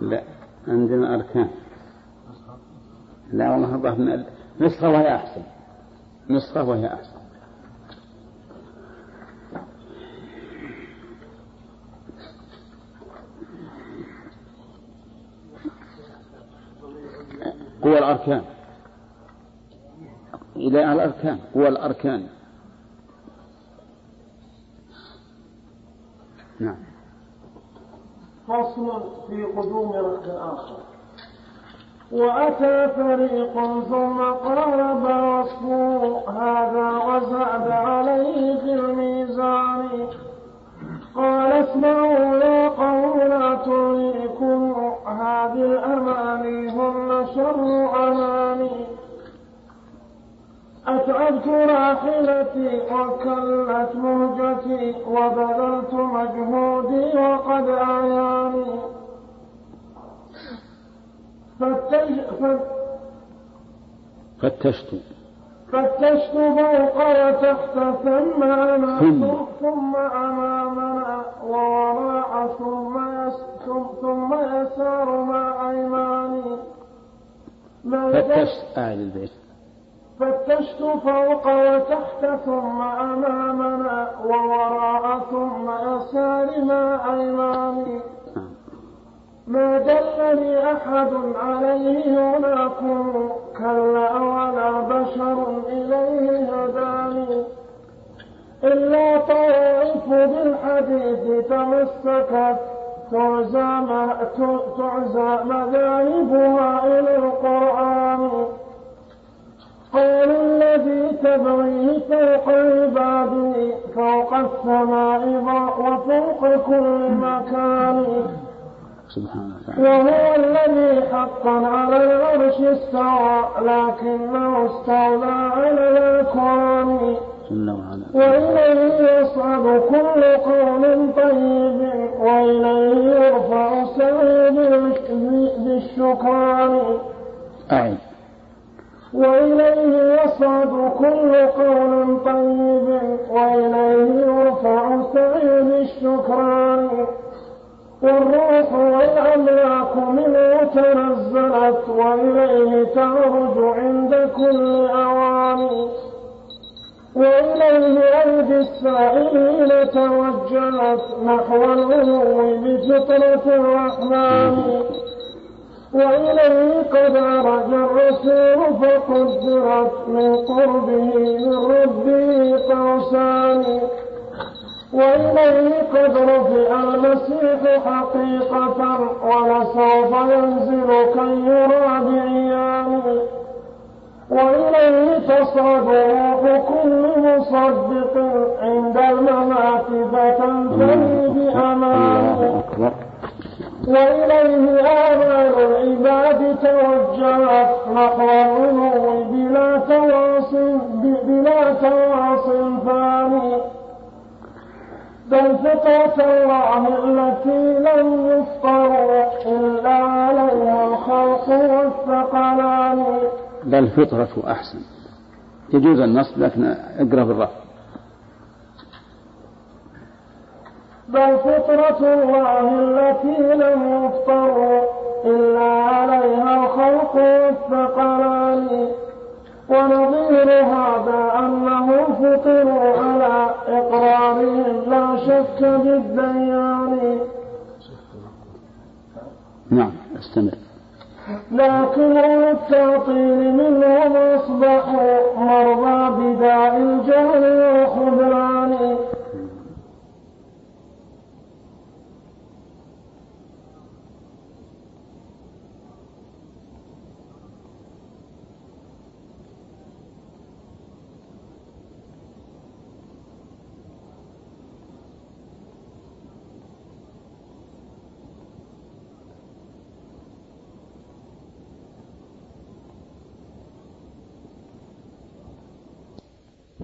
لا عندنا أركان. لا والله الظاهر نسخة وهي أحسن. نسخة وهي أحسن. قوى الأركان. إلى الأركان قوى الأركان نعم فصل في قدوم ركن آخر وأتى فريق ثم قارب وصفه هذا وزاد عليه في الميزان قال اسمعوا يا قوم لا تريكم هذه الأماني هن شر أماني أتعبت راحلتي وكلت مهجتي وبذلت مجهودي وقد أعياني. فتشت فتشت فوق وتحت ثم أنا ثم, ثم أمامنا ووراء ثم ثم يسار مع أيماني. فتشت أهل البيت فتشت فوق وتحت ثم أمامنا ووراء ثم يسار مع أيماني. ما دلني أحد عليه هناكم كلا ولا بشر إليه هداني. إلا طوائف بالحديث تمسكت تعزى مذاهبها إلى القرآن. قول الذي تبغيه فوق عبادي فوق السماء وفوق كل مكان. سبحانه وهو الذي حقا على العرش استوى لكنه استولى على الكون وإليه يصعد كل قول طيب وإليه يرفع سعيد بالشكران. أعد وإليه يصعد كل قول طيب وإليه يرفع سعيد الشكران والروح والأملاك منه تنزلت وإليه تعرج عند كل أوان. وإليه أيدي السائلين توجهت نحو العلو بفطرة الرحمن. وإليه قد عرج الرسول فقدرت من قربه من ربه قوسان. وإليه قد رفع المسيح حقيقة ولسوف ينزل كي يرى بعيانه. وإليه تصعد روح كل مصدق عند الممات فتنتهي بأمانه. وإليه آمال العباد توجهت نحو العلو بلا تواصل بلا تواصل ثاني بل فطرة الله التي لم يفطروا إلا عليها الخلق والثقلان. بل فطرة أحسن. يجوز النصب لكن اقرأ بالرفع بل فطرة الله التي لم يفطروا إلا عليها الخلق والثقلان. ونظير هذا أنهم فطروا على إقرارهم لا شك بالديان. نعم استمر. لكن التعطيل منهم أصبحوا مرضى بداء الجهل والخذلان.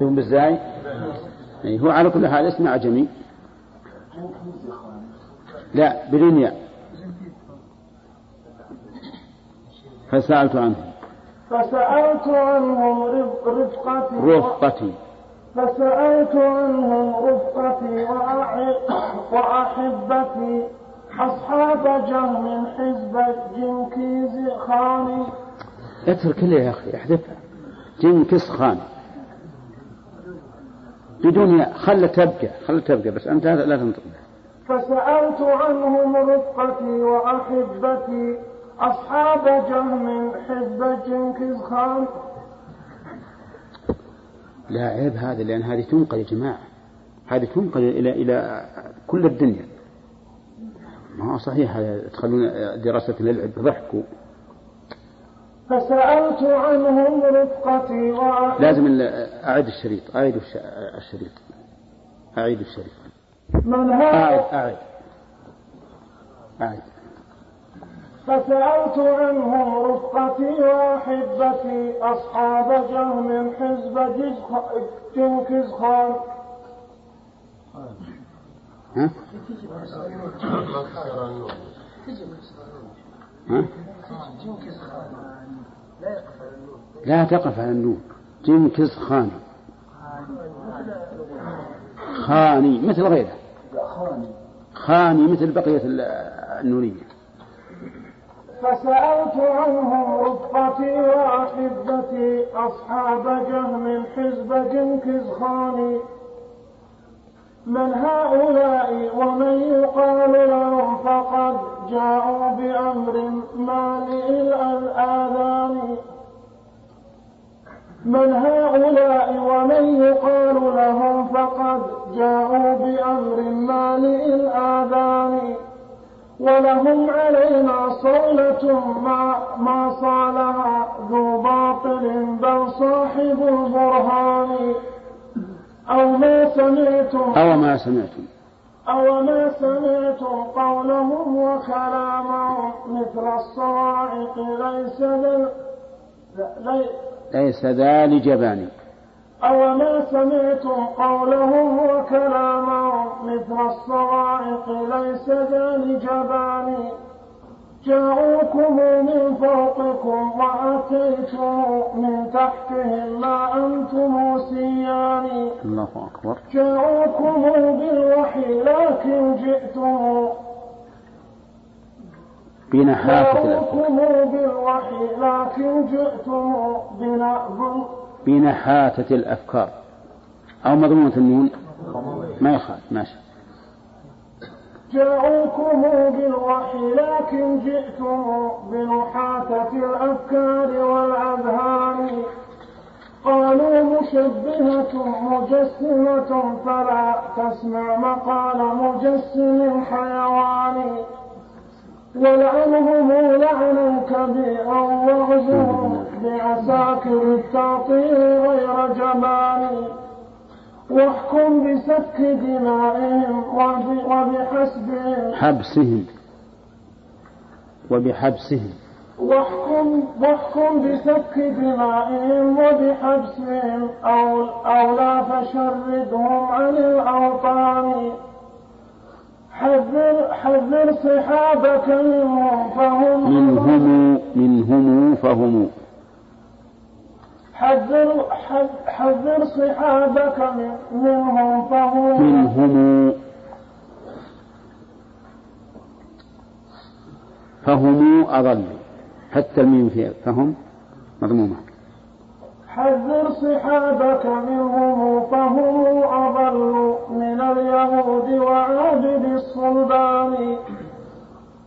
يكون بالزاي؟ يعني هو على كل حال اسم أعجمي لا بالإنياء فسألت عنهم فسألت عنهم رفقتي رفقتي. فسألت عنهم رفقتي وأحبتي. أصحاب جهم حزب جنكيز خان اترك لي يا أخي أحذفها. جنكس خان بدون خل تبقى خل تبقى بس أنت لا تنطق فسألت عنهم رفقتي وأحبتي أصحاب جهم حزب جنكز خان. لا عيب هذا لأن هذه تنقل يا جماعة. هذه تنقل إلى إلى كل الدنيا. ما هو صحيح تخلون دراسة للعب ضحكوا. فسألت عنهم رفقتي وأحبتي لازم أعيد الشريط أعيد الشريط. أعيد الشريط. من أعد هذا أعد أعد فسألت عنهم رفقتي وأحبتي أصحاب جهم حزب جنكز خان ها؟ ها؟ لا تقف على النون جنكز خان خاني. مثل غيره. خاني مثل بقية ال- النونية فسألت عنهم رفقتي وأحبتي أصحاب جهم حزب جنكز خان من هؤلاء ومن يقال لهم فقد جاءوا بأمر مالئ الآذان. من هؤلاء ومن يقال لهم فقد جاءوا بأمر مالئ الآذان. ولهم علينا صولة ما, ما صالها ذو باطل بل صاحب البرهان أو ما سمعتم أو ما سمعتم. أو ما سمعتم قولهم وكلامهم مثل الصواعق ليس لي ليس ذا لجبان أو ما سمعتم قولهم وكلامهم مثل الصواعق ليس ذا لجبان جاءوكم من فوقكم وأتيتم من تحتهم ما أنتم سيان الله أكبر. جاءوكم بالوحي لكن جئتم. بنحافة الأفكار جاءوكم بالوحي لكن جئتم بنحاتة الأفكار. أو مضمونة النون. ما يخالف ماشي. جاءوكم بالوحي لكن جئتم بنحاتة الأفكار والأذهان. قالوا مشبهة مجسمة فلا تسمع مقال مجسم حيوان. ولعنهم لعنا كبيرا وغزهم بعساكر التعطيل غير جبان. واحكم بسفك دمائهم وب- وبحسبهم. حبسهم. وبحبسهم. واحكم واحكم بسفك دمائهم وبحبسهم. أو أو لا فشردهم عن الأوطان. حذر حذر صحابك منهم فهم منهم منهم فهم. حذر حذ- حذر صحابك من- منهم فهم منهم فهم أضلوا حتى الميم فيها فهم مضمومة. حذر صحابك منهم فهم أضل من اليهود وعابد الصلبان.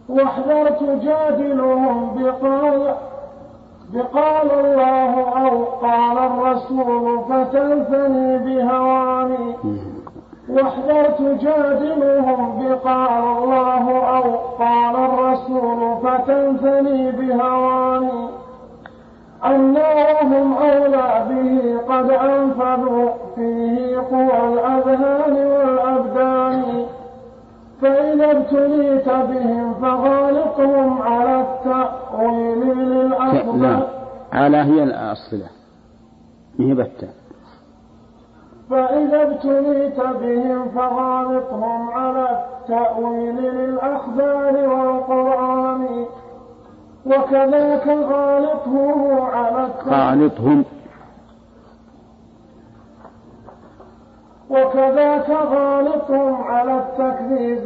واحذر تجادلهم بقال بقال الله أو قال الرسول فتنثني بهواني واحذر تجادلهم بقال الله أو قال الرسول فتنثني بهواني. أنهم أولى به قد أنفذوا فيه قوى الأذهان والأبدان. فإذا ابتليت بهم فغالطهم على التأويل ك- لا للأفضل على هي الصلة ما هي بتة. فإذا ابتليت بهم فغالطهم على التأويل للأخبار والقرآن. وكذاك غالطهم على التأويل. خالطهم وكذاك غالطهم على التكذيب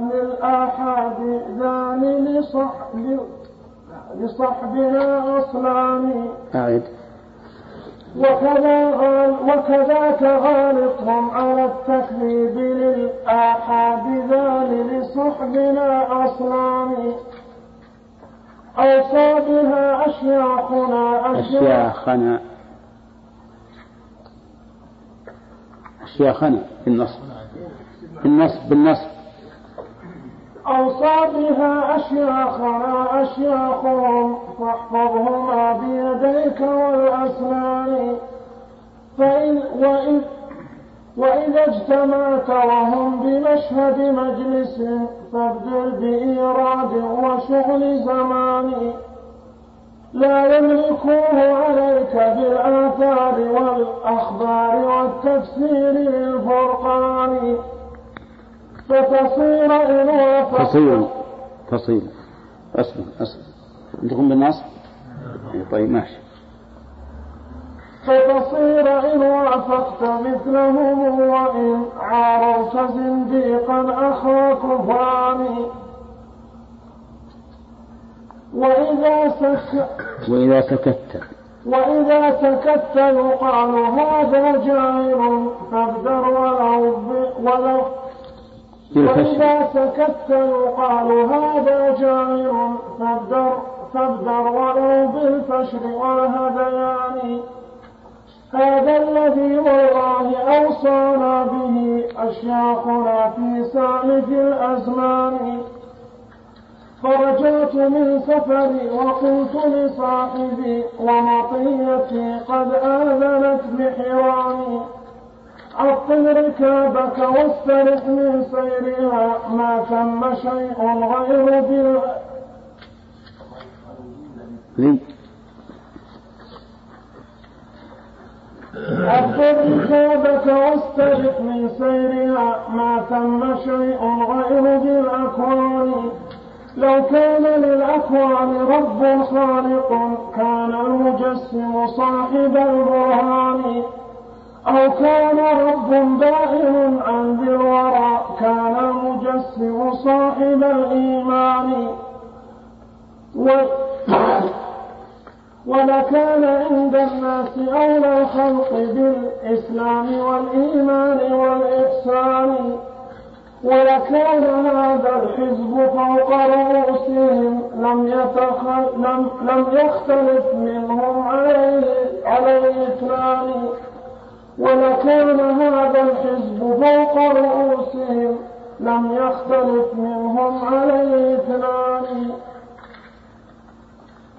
للآحاد ذان لصحب لصحبنا وكذا غال وكذاك غالطهم على التكذيب للآحاد ذان لصحبنا أصلان أوصى بها أشياخنا أشياخنا. أشياخنا بالنصب بالنصب بالنصب. أوصى بها أشياخنا أشياخهم فاحفظهما بيديك والأسنان. فإن وإذ وإذا اجتمعت وهم بمشهد مجلس فابدل بإيراد وشغل زمان. لا يملكوه عليك بالآثار والأخبار والتفسير للفرقان فتصير وافقت تصير. تصير. أصبر أصبر. عندكم بالنص؟ طيب ماشي. فتصير إن وافقت مثلهم وإن عارضت زنديقا أخا كفران وإذا سكت وإذا سكت وإذا سكت يقال هذا جائر فابدر ولو ولو وإذا سكت يقال هذا جائر فابدر فابدر ولو بالفشر والهذيان هذا الذي والله أوصانا به أشياخنا في سالف الأزمان. فرجعت من سفري وقلت لصاحبي ومطيتي قد آذنت بحرامي عطل ركابك واسترح من سيرها ما ثم شيء غير بال عطل ركابك واسترح من سيرها ما ثم شيء غير بالأكوان لو كان للأكوان رب خالق كان المجسم صاحب البرهان. أو كان رب دائم عن ذي الورى كان المجسم صاحب الإيمان. و ولكان عند الناس أولى الخلق بالإسلام والإيمان والإحسان. ولكان هذا الحزب فوق رؤوسهم. لم لم, لم يختلف منهم عليه على الإسلام ولكان هذا الحزب فوق رؤوسهم. لم يختلف منهم عليه اثنان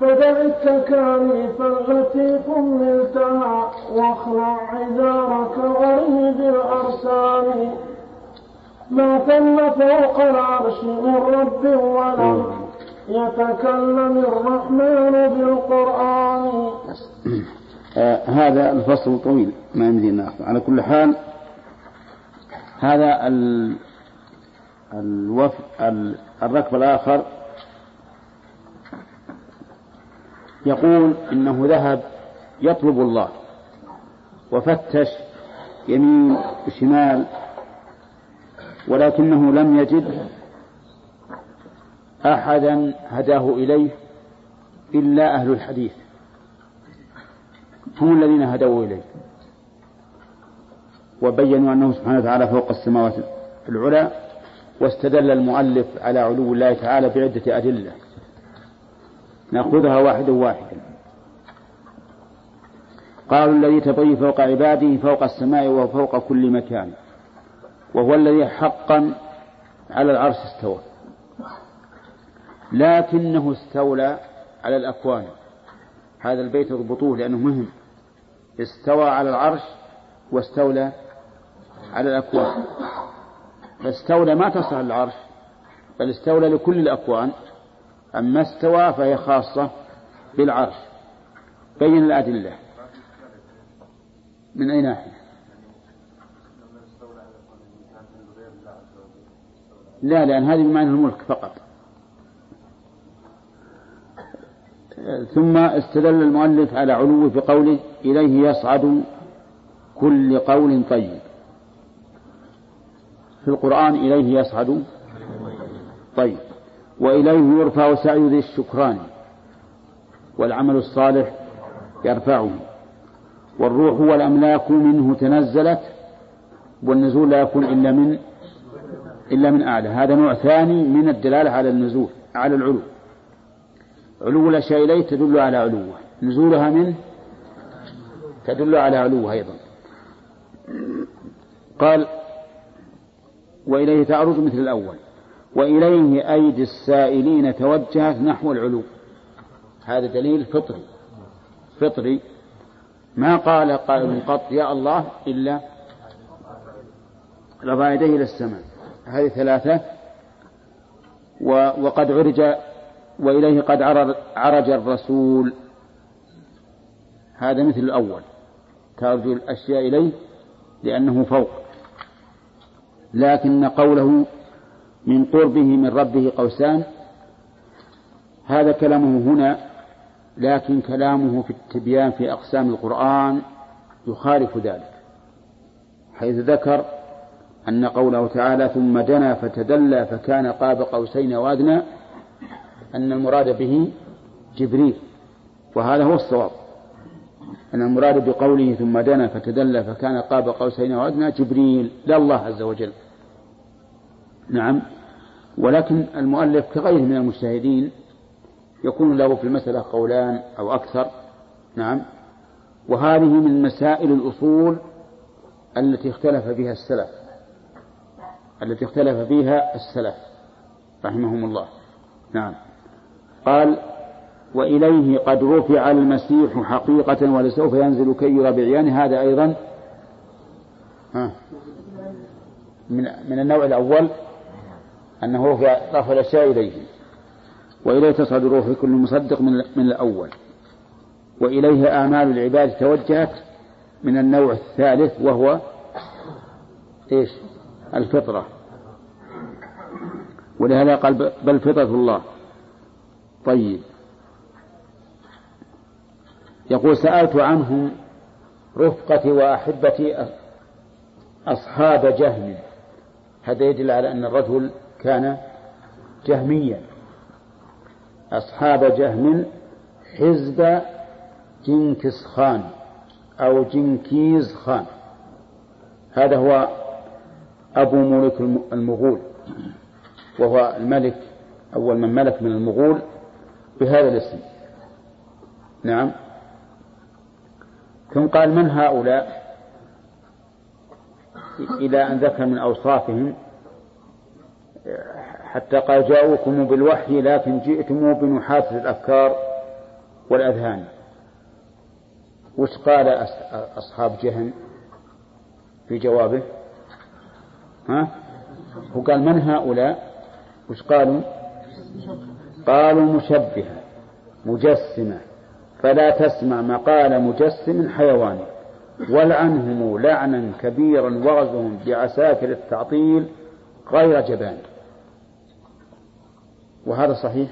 فدع التكاليف التي حملتها واخلع عذارك وارمي بالأرسال ما ثم فوق العرش من رب ولم يتكلم الرحمن بالقرآن. آه هذا الفصل طويل ما يمدي ناخذ على كل حال هذا ال الوف ال... الركب الآخر. يقول إنه ذهب يطلب الله وفتش يمين وشمال ولكنه لم يجد أحدا هداه إليه إلا أهل الحديث. هم الذين هدوا إليه. وبينوا أنه سبحانه وتعالى فوق السماوات العلى واستدل المؤلف على علو الله تعالى بعدة أدلة. نأخذها واحدا واحدا قالوا الذي تبغي فوق عباده فوق السماء وفوق كل مكان. وهو الذي حقا على العرش استوى. لكنه استولى على الأكوان. هذا البيت اضبطوه لأنه مهم. استوى على العرش واستولى على الأكوان. فاستولى ما تصل العرش بل استولى لكل الأكوان. أما استوى فهي خاصة بالعرش. بين الأدلة. من أي ناحية؟ لا لأن هذه بمعنى الملك فقط. ثم استدل المؤلف على علوه بقوله إليه يصعد كل قول طيب. في القرآن إليه يصعد طيب. وإليه يرفع سعي ذي الشكران والعمل الصالح يرفعه. والروح والأملاك منه تنزلت والنزول لا يكون إلا من إلا من أعلى. هذا نوع ثاني من الدلالة على النزول على العلو. علو الأشياء إليه تدل على علوه. نزولها منه تدل على علوه أيضا. قال وإليه تعرج مثل الأول. وإليه أيدي السائلين توجهت نحو العلو. هذا دليل فطري. فطري. ما قال قائل قط يا الله إلا رفع يديه إلى السماء. هذه ثلاثة وقد عرج وإليه قد عرج الرسول. هذا مثل الأول. ترجو الأشياء إليه لأنه فوق. لكن قوله من قربه من ربه قوسان هذا كلامه هنا لكن كلامه في التبيان في أقسام القرآن يخالف ذلك. حيث ذكر أن قوله تعالى ثم دنا فتدلى فكان قاب قوسين وأدنى أن المراد به جبريل وهذا هو الصواب. أن المراد بقوله ثم دنا فتدلى فكان قاب قوسين وأدنى جبريل لا الله عز وجل. نعم. ولكن المؤلف كغيره من المجتهدين يكون له في المسألة قولان أو أكثر. نعم. وهذه من مسائل الأصول التي اختلف بها السلف. التي اختلف فيها السلف رحمهم الله. نعم. قال وإليه قد رفع المسيح حقيقة ولسوف ينزل كي يرى بعيانه. هذا أيضا ها من من النوع الأول أنه رفع رفع الأشياء إليه. وإليه تصعد في كل مصدق من من الأول. وإليه آمال العباد توجهت من النوع الثالث وهو إيش؟ الفطرة. ولهذا قال بل فطرة الله. طيب. يقول سألت عنهم رفقتي وأحبتي أصحاب جهم هذا يدل على أن الرجل كان جهميا. أصحاب جهم حزب جنكس خان أو جنكيز خان. هذا هو أبو ملك المغول وهو الملك أول من ملك من المغول بهذا الاسم. نعم. ثم قال من هؤلاء؟ إلى أن ذكر من أوصافهم حتى قال جاءوكم بالوحي لكن جئتم بنحاسة الأفكار والأذهان. وش قال أصحاب جهن في جوابه؟ ها؟ هو قال من هؤلاء؟ وش قالوا؟ قالوا مشبهة مجسمة. فلا تسمع مقال مجسم حيواني ولعنهم لعنا كبيرا وغزهم بعساكر التعطيل غير جبان. وهذا صحيح؟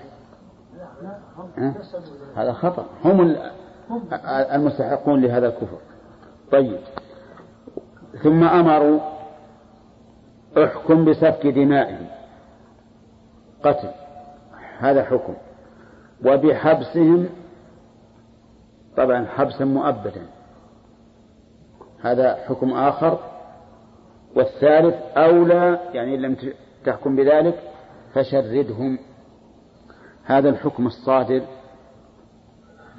هذا خطأ. هم المستحقون لهذا الكفر. طيب. ثم أمروا احكم بسفك دمائهم قتل هذا حكم. وبحبسهم طبعا حبسا مؤبدا. هذا حكم آخر. والثالث أولى يعني إن لم تحكم بذلك فشردهم. هذا الحكم الصادر.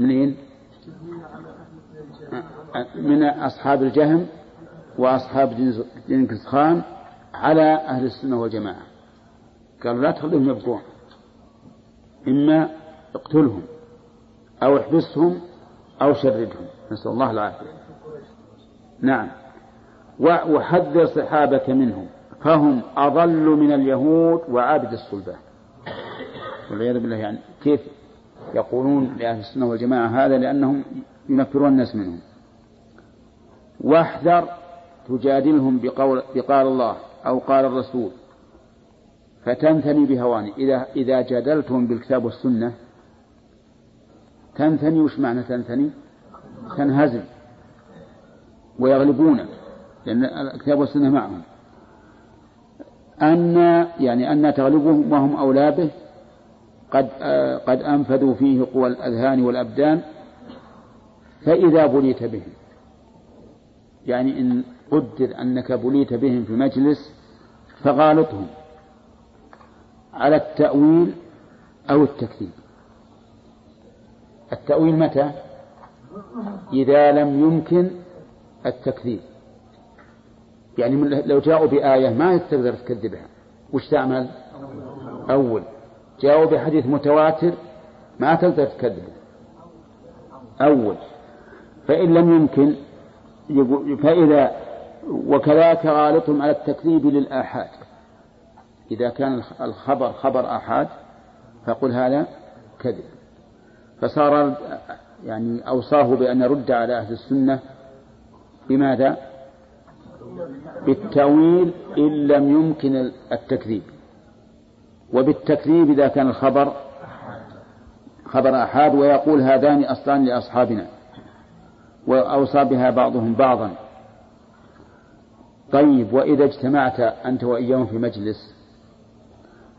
منين؟ من أصحاب الجهم وأصحاب جنكس خان. على أهل السنة والجماعة. قالوا لا تخليهم يبقون إما اقتلهم أو احبسهم أو شردهم. نسأل الله العافية. نعم. وحذر صحابك منهم. فهم أضل من اليهود وعابد الصلبان والعياذ بالله يعني كيف يقولون لأهل السنة والجماعة هذا؟ لأنهم ينفرون الناس منهم. واحذر تجادلهم بقول بقال الله. أو قال الرسول فتنثني بهواني. إذا إذا جادلتهم بالكتاب والسنة تنثني وش معنى تنثني؟ تنهزم ويغلبون لأن الكتاب والسنة معهم. أن يعني أن تغلبهم وهم أولى به قد قد أنفذوا فيه قوى الأذهان والأبدان فإذا بليت بهم. يعني إن قدر أنك بليت بهم في مجلس فغالطهم على التأويل أو التكذيب. التأويل متى؟ إذا لم يمكن التكذيب. يعني لو جاءوا بآية ما تقدر تكذبها وش تعمل؟ أول. جاءوا بحديث متواتر ما تقدر تكذبه. أول. فإن لم يمكن فإذا وكذلك غالطهم على التكذيب للآحاد. إذا كان الخبر خبر آحاد فقل هذا كذب. فصار يعني أوصاه بأن يرد على أهل السنة بماذا؟ بالتأويل إن لم يمكن التكذيب. وبالتكذيب إذا كان الخبر خبر أحاد ويقول هذان أصلان لأصحابنا. وأوصى بها بعضهم بعضا. طيب وإذا اجتمعت أنت وإياهم في مجلس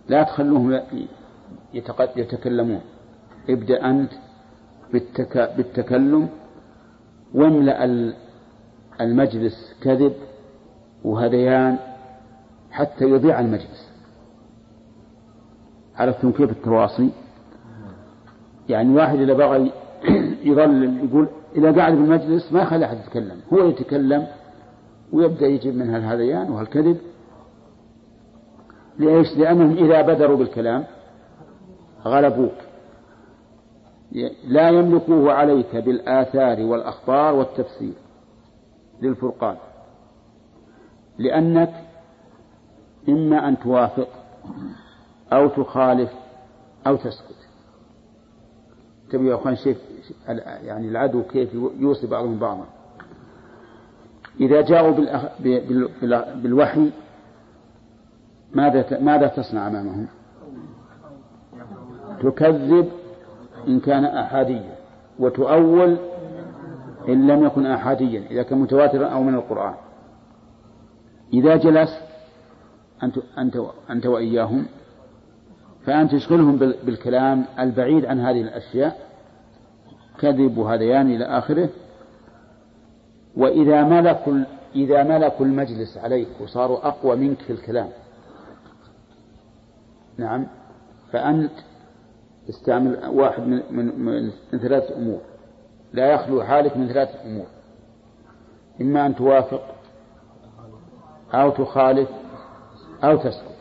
لا تخلوهم يتكلمون. ابدأ أنت بالتكلم واملأ المجلس كذب وهذيان حتى يضيع المجلس. عرفتم كيف التواصي يعني واحد إذا بغى يظل يقول إذا قاعد بالمجلس ما يخلي أحد يتكلم هو يتكلم ويبدأ يجيب منها الهذيان وهالكذب ليش؟ لأنهم إذا بدروا بالكلام غلبوك. لا يملكوه عليك بالآثار والأخبار والتفسير للفرقان. لأنك إما أن توافق أو تخالف أو تسكت. تبي يا أخوان شيء يعني العدو كيف يوصي بعضهم بعضا؟ إذا جاءوا بالوحي ماذا ماذا تصنع أمامهم؟ تكذب إن كان أحاديا وتؤول إن لم يكن أحاديا إذا كان متواترا أو من القرآن. إذا جلست أنت أنت أنت وإياهم فأن تشغلهم بالكلام البعيد عن هذه الأشياء. كذب وهذيان إلى آخره. وإذا ملكوا إذا ملكوا المجلس عليك وصاروا أقوى منك في الكلام. نعم. فأنت استعمل واحد من, من, من, من ثلاثة أمور. لا يخلو حالك من ثلاثة أمور. إما أن توافق أو تخالف أو تسكت.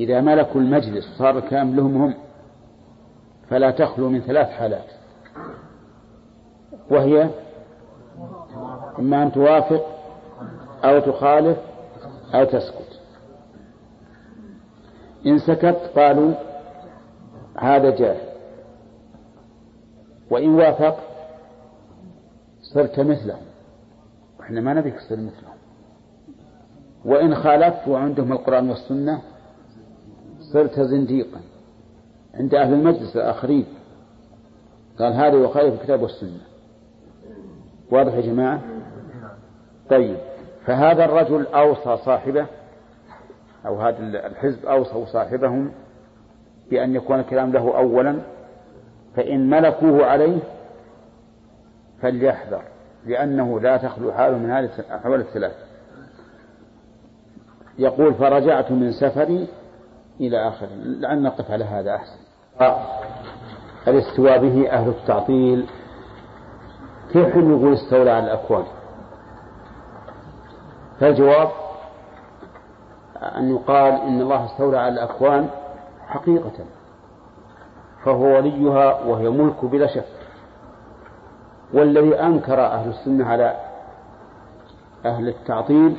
إذا ملكوا المجلس وصار الكلام لهم هم فلا تخلو من ثلاث حالات. وهي إما أن توافق أو تخالف أو تسكت. إن سكت قالوا هذا جاهل وإن وافق صرت مثلهم. وإحنا ما نبيك تصير مثلهم. وإن خالفت وعندهم القرآن والسنة صرت زنديقا. عند أهل المجلس الآخرين. قال هذا يخالف الكتاب والسنة. واضح يا جماعة؟ طيب فهذا الرجل أوصى صاحبه أو هذا الحزب أوصوا صاحبهم بأن يكون الكلام له أولا فإن ملكوه عليه فليحذر لأنه لا تخلو حاله من هذه الأحوال الثلاث. يقول فرجعت من سفري إلى آخره لعل نقف على هذا أحسن. الاستواء به أهل التعطيل كيف يقول استولى على الأكوان. فالجواب أن يقال إن الله استولى على الأكوان حقيقة فهو وليها وهي ملك بلا شك والذي أنكر أهل السنة على أهل التعطيل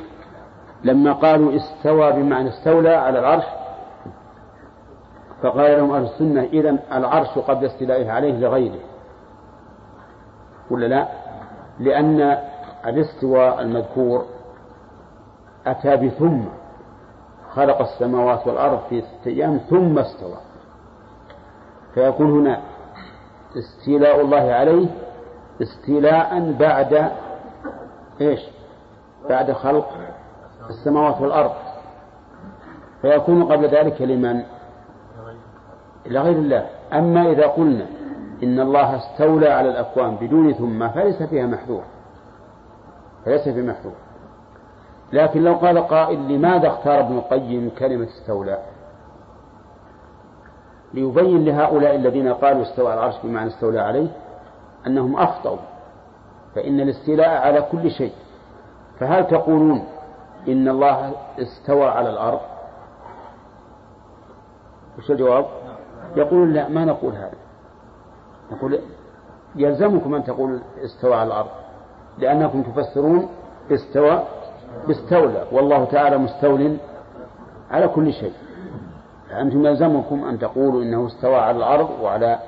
لما قالوا استوى بمعنى استولى على العرش فقال لهم أهل السنة إذا العرش قبل استيلائه عليه لغيره ولا لا؟ لأن الاستواء المذكور أتى بثم خلق السماوات والأرض في ستة أيام ثم استوى. فيكون هنا استيلاء الله عليه استيلاء بعد إيش؟ بعد خلق السماوات والأرض. فيكون قبل ذلك لمن؟ لغير الله. أما إذا قلنا إن الله استولى على الأكوان بدون ثم فليس فيها محذور. فليس في محذور. لكن لو قال قائل لماذا اختار ابن القيم كلمة استولى؟ ليبين لهؤلاء الذين قالوا استوى العرش بمعنى استولى عليه أنهم أخطأوا فإن الاستيلاء على كل شيء. فهل تقولون إن الله استوى على الأرض؟ وش الجواب؟ يقولون لا ما نقول هذا. نقول يلزمكم أن تقول استوى على الأرض لأنكم تفسرون استوى باستولى والله تعالى مستول على كل شيء. أنتم يلزمكم أن تقولوا إنه استوى على الأرض وعلى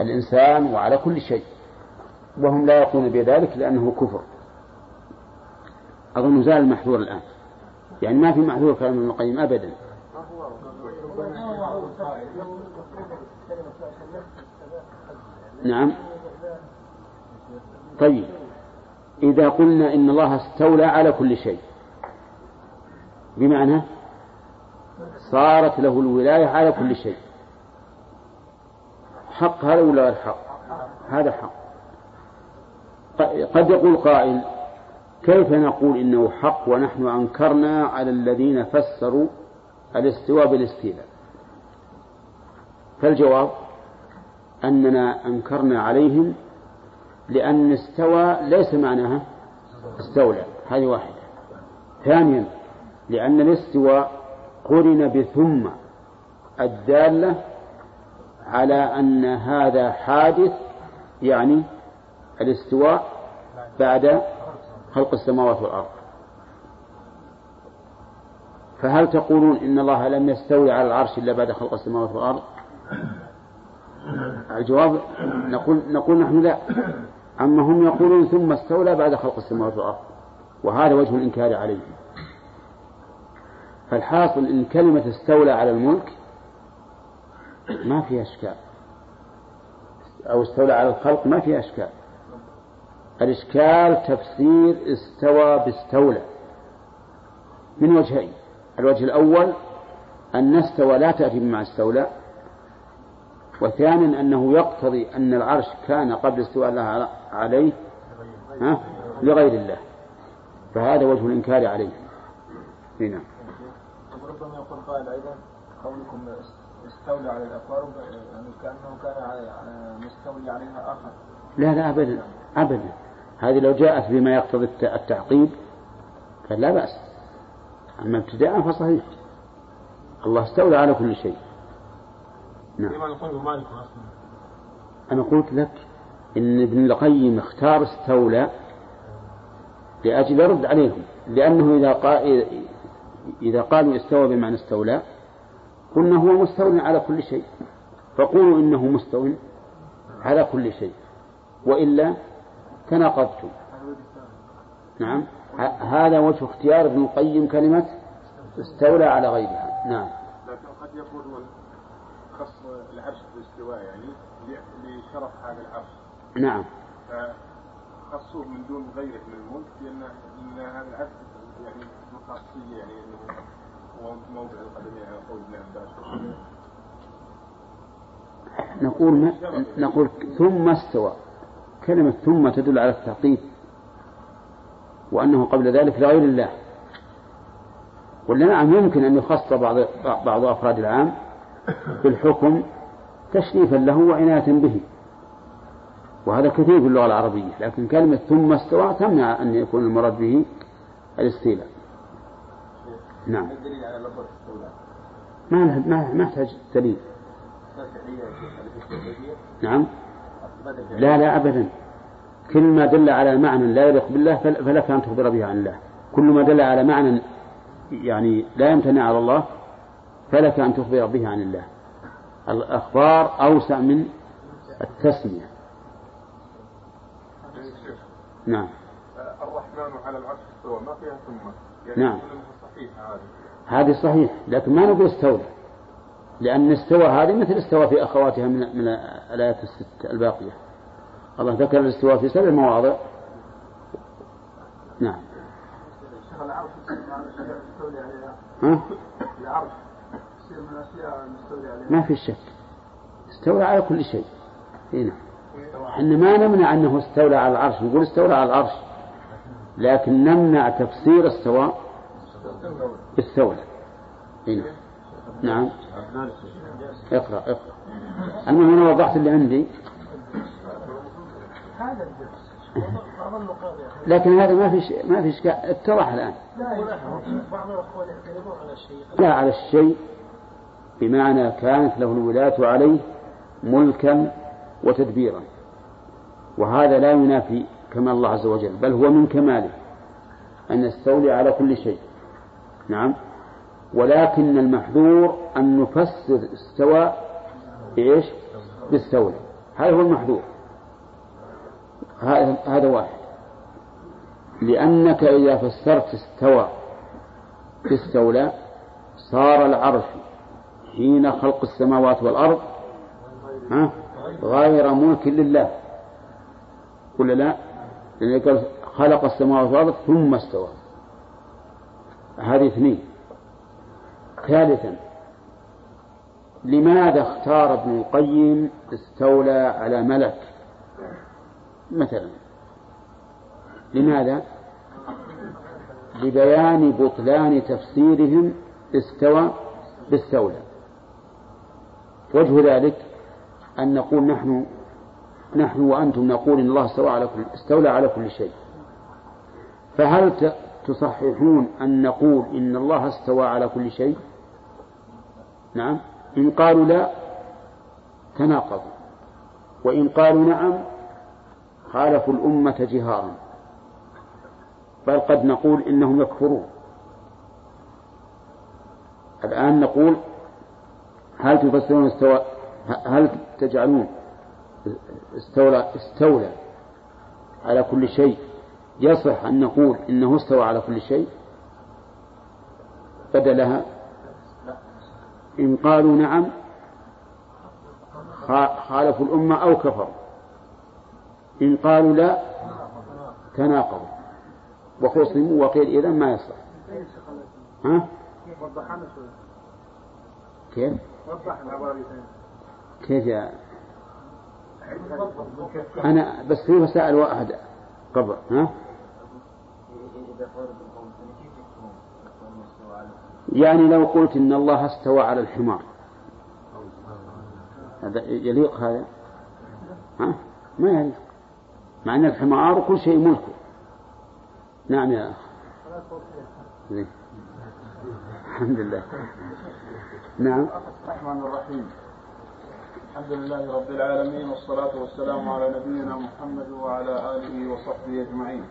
الإنسان وعلى كل شيء. وهم لا يقولون بذلك لأنه كفر. أظن زال المحذور الآن. يعني ما في محذور كلام ابن القيم أبدا. نعم. طيب. إذا قلنا إن الله استولى على كل شيء. بمعنى صارت له الولاية على كل شيء. حق هذا ولا غير حق؟ هذا حق. قد يقول قائل كيف نقول إنه حق ونحن أنكرنا على الذين فسروا الاستواء بالاستيلاء؟ فالجواب أننا أنكرنا عليهم لأن استوى ليس معناها استولى هذه واحدة. ثانيا لأن الاستواء قرن بثم الدالة على أن هذا حادث يعني الاستواء بعد خلق السماوات والأرض. فهل تقولون إن الله لم يستوي على العرش إلا بعد خلق السماوات والأرض؟ الجواب نقول نقول نحن لا. أما هم يقولون ثم استولى بعد خلق السماوات والأرض. وهذا وجه الإنكار عليه فالحاصل إن كلمة استولى على الملك ما فيها إشكال. أو استولى على الخلق ما فيها إشكال. الإشكال تفسير استوى باستولى. من وجهين؟ الوجه الأول أن استوى لا تأتي بمعنى استولى. وثانيا أنه يقتضي أن العرش كان قبل استواء الله عليه ها؟ لغير الله. فهذا وجه الإنكار عليه. هنا ربما يقول قائل أيضا قولكم استولى على الأقارب يعني كأنه كان مستولي عليها آخر. لا لا أبدا أبدا. هذه لو جاءت بما يقتضي التعقيب كان لا بأس. أما ابتداء فصحيح. الله استولى على كل شيء. نعم. أنا قلت لك إن ابن القيم اختار استولى لأجل يرد عليهم لأنه إذا قال إذا قالوا استوى بمعنى استولى قلنا هو مستول على كل شيء فقولوا إنه مستو على كل شيء وإلا تناقضتم نعم هذا وجه اختيار ابن القيم كلمة استولى على غيرها. نعم لكن قد يكون خص بالاستواء يعني لشرف هذا العرش. نعم. خصوه من دون غيره من الملك لأن لأن هذا العرش يعني خاصية يعني أنه موضع القدمين على قول ابن عباس. نقول ما نقول ثم استوى. كلمة ثم تدل على التعقيب وأنه قبل ذلك لغير الله. ولا نعم يمكن أن يخص بعض بعض أفراد العام بالحكم تشريفا له وعناية به. وهذا كثير في اللغة العربية لكن كلمة ثم استوى تمنع أن يكون المراد به الاستيلاء. نعم. الدليل على ما ما ما يحتاج دليل. نعم. لا لا أبدا. كل ما دل على معنى لا يليق بالله فلك أن تخبر به عن الله. كل ما دل على معنى يعني لا يمتنع على الله فلك أن تخبر به عن الله. الأخبار أوسع من التسمية. نعم. الرحمن على العرش استوى ما فيها ثم؟ يعني نعم. هذه. هذه صحيح لكن ما نقول استولى لأن استوى هذه مثل استوى في أخواتها من من الآيات الست الباقية. الله ذكر الاستواء في سبع مواضع. نعم. عليها ها؟ العرش يصير من الاشياء المستولي عليها ما في شك. استولى على كل شيء. هنا إحنا ما نمنع أنه استولى على العرش نقول استولى على العرش. لكن نمنع تفسير السواء بالثولة. هنا نعم. اقرأ اقرأ. المهم أنا وضحت اللي عندي. لكن هذا ما في ش... ما في اشكال اتضح الآن. لا يعترضون على الشيء. لا على الشيء. بمعنى كانت له الولاة عليه ملكا وتدبيرا. وهذا لا ينافي كمال الله عز وجل بل هو من كماله أن يستولي على كل شيء. نعم. ولكن المحذور أن نفسر استوى بإيش؟ بالستولى هذا هو المحذور. هذا هذا واحد. لأنك إذا فسرت استوى باستولى صار العرش حين خلق السماوات والأرض ها؟ غير ملك لله. ولا لا؟ لأنه قال خلق السماوات والأرض ثم استوى. هذه اثنين. ثالثا لماذا اختار ابن القيم استولى على ملك؟ مثلا. لماذا؟ لبيان بطلان تفسيرهم استوى بالستولى وجه ذلك أن نقول نحن نحن وأنتم نقول إن الله استوى على كل استولى على كل شيء. فهل تصححون أن نقول إن الله استوى على كل شيء؟ نعم. إن قالوا لا تناقضوا. وإن قالوا نعم خالفوا الأمة جهارا. بل قد نقول إنهم يكفرون. الآن نقول هل تفسرون استوى هل تجعلون استولى استولى على كل شيء؟ يصح أن نقول إنه استوى على كل شيء. بدلها إن قالوا نعم خالفوا الأمة أو كفروا. إن قالوا لا تناقضوا. وخصموا وقيل إذا ما يصح. ها؟ كيف؟ كيف يا؟ أنا بس في مسائل واحد قبل ها؟ يعني لو قلت إن الله استوى على الحمار. هذا يليق هذا؟ ها؟ ما يليق. مع أن الحمار كل شيء ملكه. نعم يا أخ. الحمد لله. نعم. الرحمن الرحيم. الحمد لله رب العالمين والصلاة والسلام على نبينا محمد وعلى آله وصحبه أجمعين.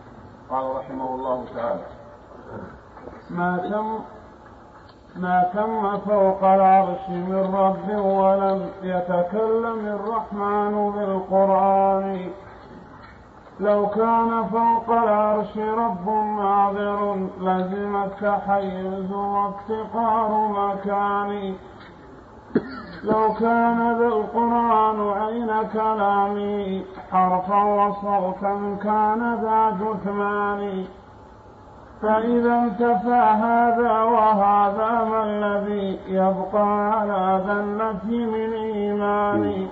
قال رحمه الله تعالى ما تم ما تم فوق العرش من رب ولم يتكلم الرحمن بالقرآن لو كان فوق العرش رب ناظر لزم التحيز وافتقار مكان. لو كان ذا القرآن عين كلامي حرفا وصوتا كان ذا جثمان. فإذا انتفى هذا وهذا ما الذي يبقى على ذلة من إيمان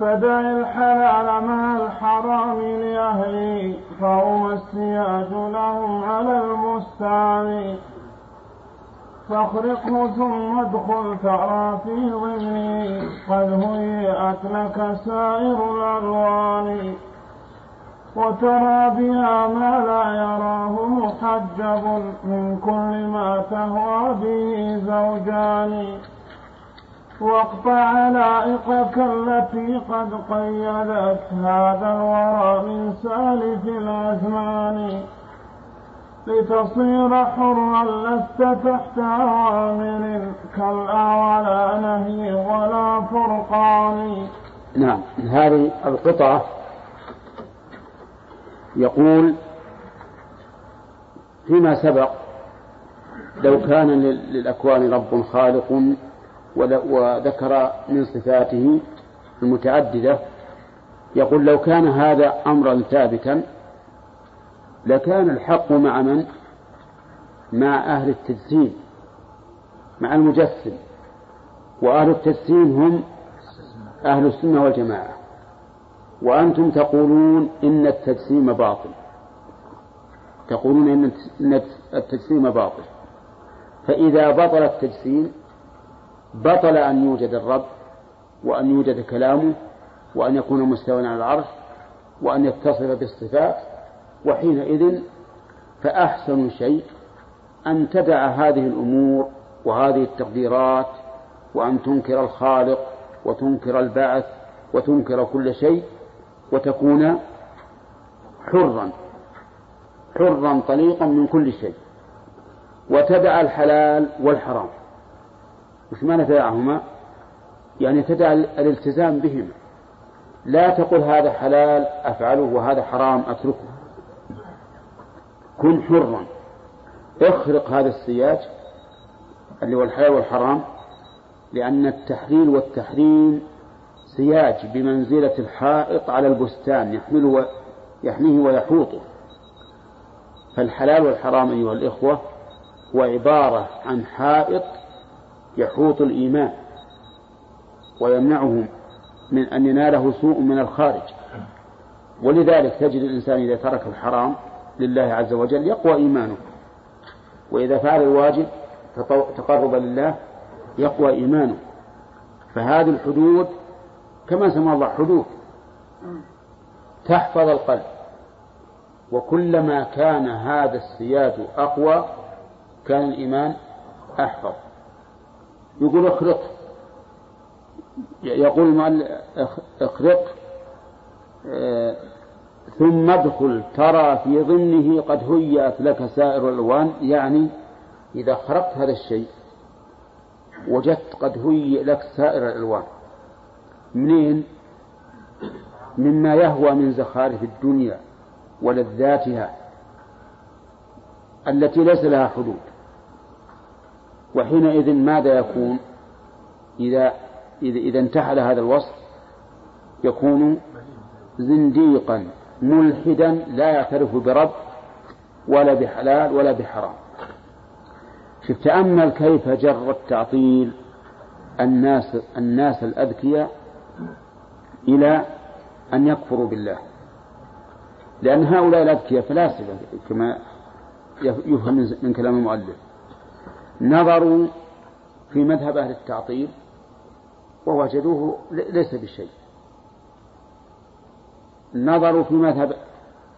فدع الحلال مع الحرام لأهلي فهم السياج لهم على المستعان. فاخرقه ثم ادخل ترى في ضمني قد هيئت لك سائر الألوان. وترى بها ما لا يراه محجب من كل ما تهوى به زوجان. واقطع علائقك التي قد قيدت هذا الورى من سالف الأزمان. لتصير حرا لست تحت أوامر كلا ولا نهي ولا فرقان. نعم هذه القطعة يقول فيما سبق لو كان للأكوان رب خالق وذكر من صفاته المتعددة يقول لو كان هذا أمرا ثابتا لكان الحق مع من؟ مع أهل التجسيم مع المجسم وأهل التجسيم هم أهل السنة والجماعة. وأنتم تقولون إن التجسيم باطل. تقولون إن التجسيم باطل. فإذا بطل التجسيم بطل أن يوجد الرب وأن يوجد كلامه وأن يكون مستوى على العرش وأن يتصف بالصفات وحينئذ فأحسن شيء أن تدع هذه الأمور وهذه التقديرات وأن تنكر الخالق وتنكر البعث وتنكر كل شيء وتكون حرا حرا طليقا من كل شيء وتدع الحلال والحرام. وش معنى تدعهما يعني تدع الالتزام بهما. لا تقل هذا حلال أفعله وهذا حرام أتركه. كن حرا. اخرق هذا السياج اللي هو الحلال والحرام لأن التحليل والتحريم سياج بمنزلة الحائط على البستان يحمله يحميه ويحوطه. فالحلال والحرام أيها الإخوة هو عبارة عن حائط يحوط الإيمان ويمنعه من أن يناله سوء من الخارج. ولذلك تجد الإنسان إذا ترك الحرام لله عز وجل يقوى إيمانه. وإذا فعل الواجب تقربا لله يقوى إيمانه. فهذه الحدود كما سمى الله حدود. تحفظ القلب. وكلما كان هذا السياج أقوى كان الإيمان أحفظ. يقول اخرق. يقول المؤلف اخرق. آه ثم ادخل. ترى في ضمنه قد هيأت لك سائر الألوان. يعني إذا خرقت هذا الشيء وجدت قد هيئ لك سائر الألوان. منين؟ مما يهوى من زخارف الدنيا ولذاتها التي ليس لها حدود. وحينئذ ماذا يكون؟ إذا إذا, انتحل هذا الوصف يكون زنديقا ملحدا لا يعترف برب ولا بحلال ولا بحرام. شوف تأمل كيف جر التعطيل الناس الناس الأذكياء إلى أن يكفروا بالله. لأن هؤلاء الأذكياء فلاسفة كما يفهم من كلام المؤلف. نظروا في مذهب أهل التعطيل ووجدوه ليس بشيء. نظروا في مذهب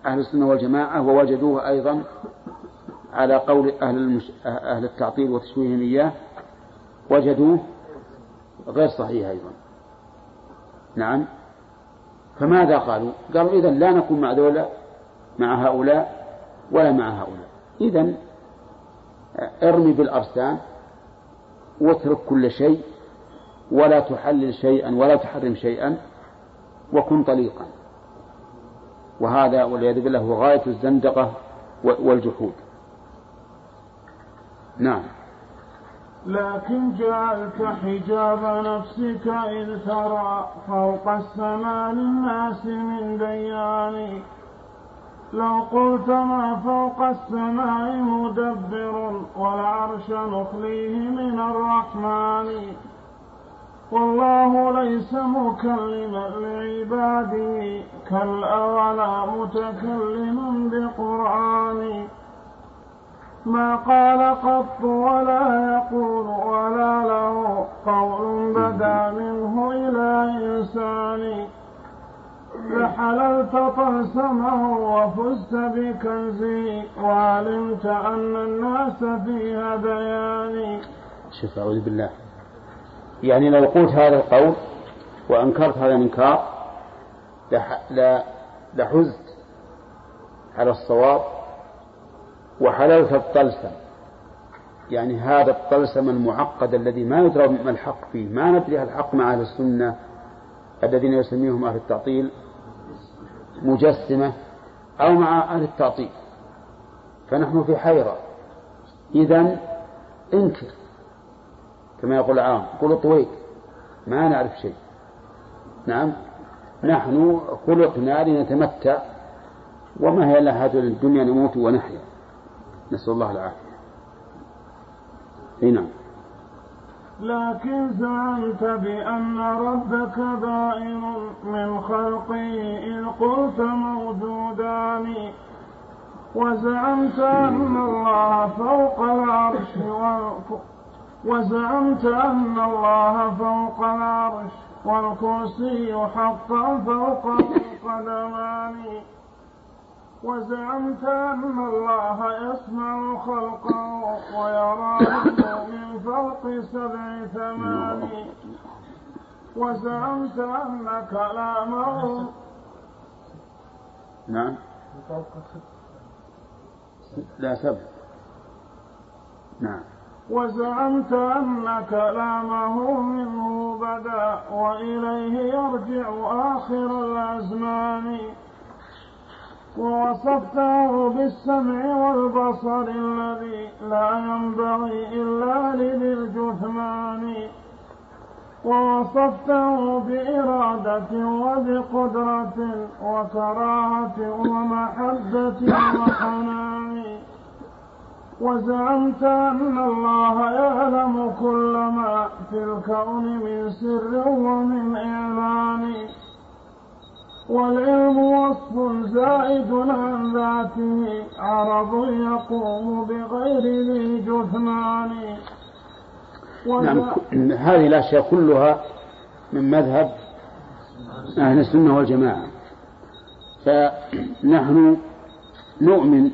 أهل السنة والجماعة ووجدوه أيضا على قول أهل, المش... أهل التعطيل وتشويههم إياه وجدوه غير صحيح أيضا. نعم. فماذا قالوا؟ قالوا إذا لا نكون مع ذولا مع هؤلاء ولا مع هؤلاء. إذا ارمي بالأرسام واترك كل شيء ولا تحلل شيئا ولا تحرم شيئا وكن طليقا. وهذا والعياذ بالله هو غاية الزندقة والجحود. نعم. لكن جعلت حجاب نفسك إذ ترى فوق السماء للناس من ديان لو قلت ما فوق السماء مدبر والعرش نخليه من الرحمن. والله ليس مكلما لعباده كالأولى متكلما بقرآن. ما قال قط ولا يقول ولا له قول بدا منه إلى إنسان. لحللت طلسمه وفزت بكنزه وعلمت أن الناس في هذيان شوف أعوذ بالله. يعني لو قلت هذا القول وأنكرت هذا الإنكار لحزت على الصواب وحللت الطلسم يعني هذا الطلسم المعقد الذي ما يدرى ما الحق فيه. ما ندري الحق مع أهل السنة الذين يسميهم أهل التعطيل. مجسمة أو مع أهل التعطيل. فنحن في حيرة. إذا انكر كما يقول العام قل طويق ما نعرف شيء. نعم؟ نحن خلقنا لنتمتع وما هي إلا هذه الدنيا نموت ونحيا. نسأل الله العافية. نعم. لكن زعمت بأن ربك بائن من خلقه إذ قلت موجودان وزعمت أن الله فوق العرش وزعمت أن الله فوق العرش والكرسي حقا فوق القدمان وزعمت أن الله يسمع خلقه ويراه من فوق سبع ثمان. وزعمت أن كلامه نعم. لا سبع. نعم. وزعمت أن كلامه منه بدا وإليه يرجع آخر الأزمان. ووصفته بالسمع والبصر الذي لا ينبغي إلا لذي الجثمان. ووصفته بإرادة وبقدرة وكراهة ومحبة وحنان. وزعمت أن الله يعلم كل ما في الكون من سر ومن إعلان. والعلم وصف زائد عن ذاته. عرض يقوم بغير ذي جثمان. نعم هذه الأشياء كلها من مذهب أهل السنة والجماعة. فنحن نؤمن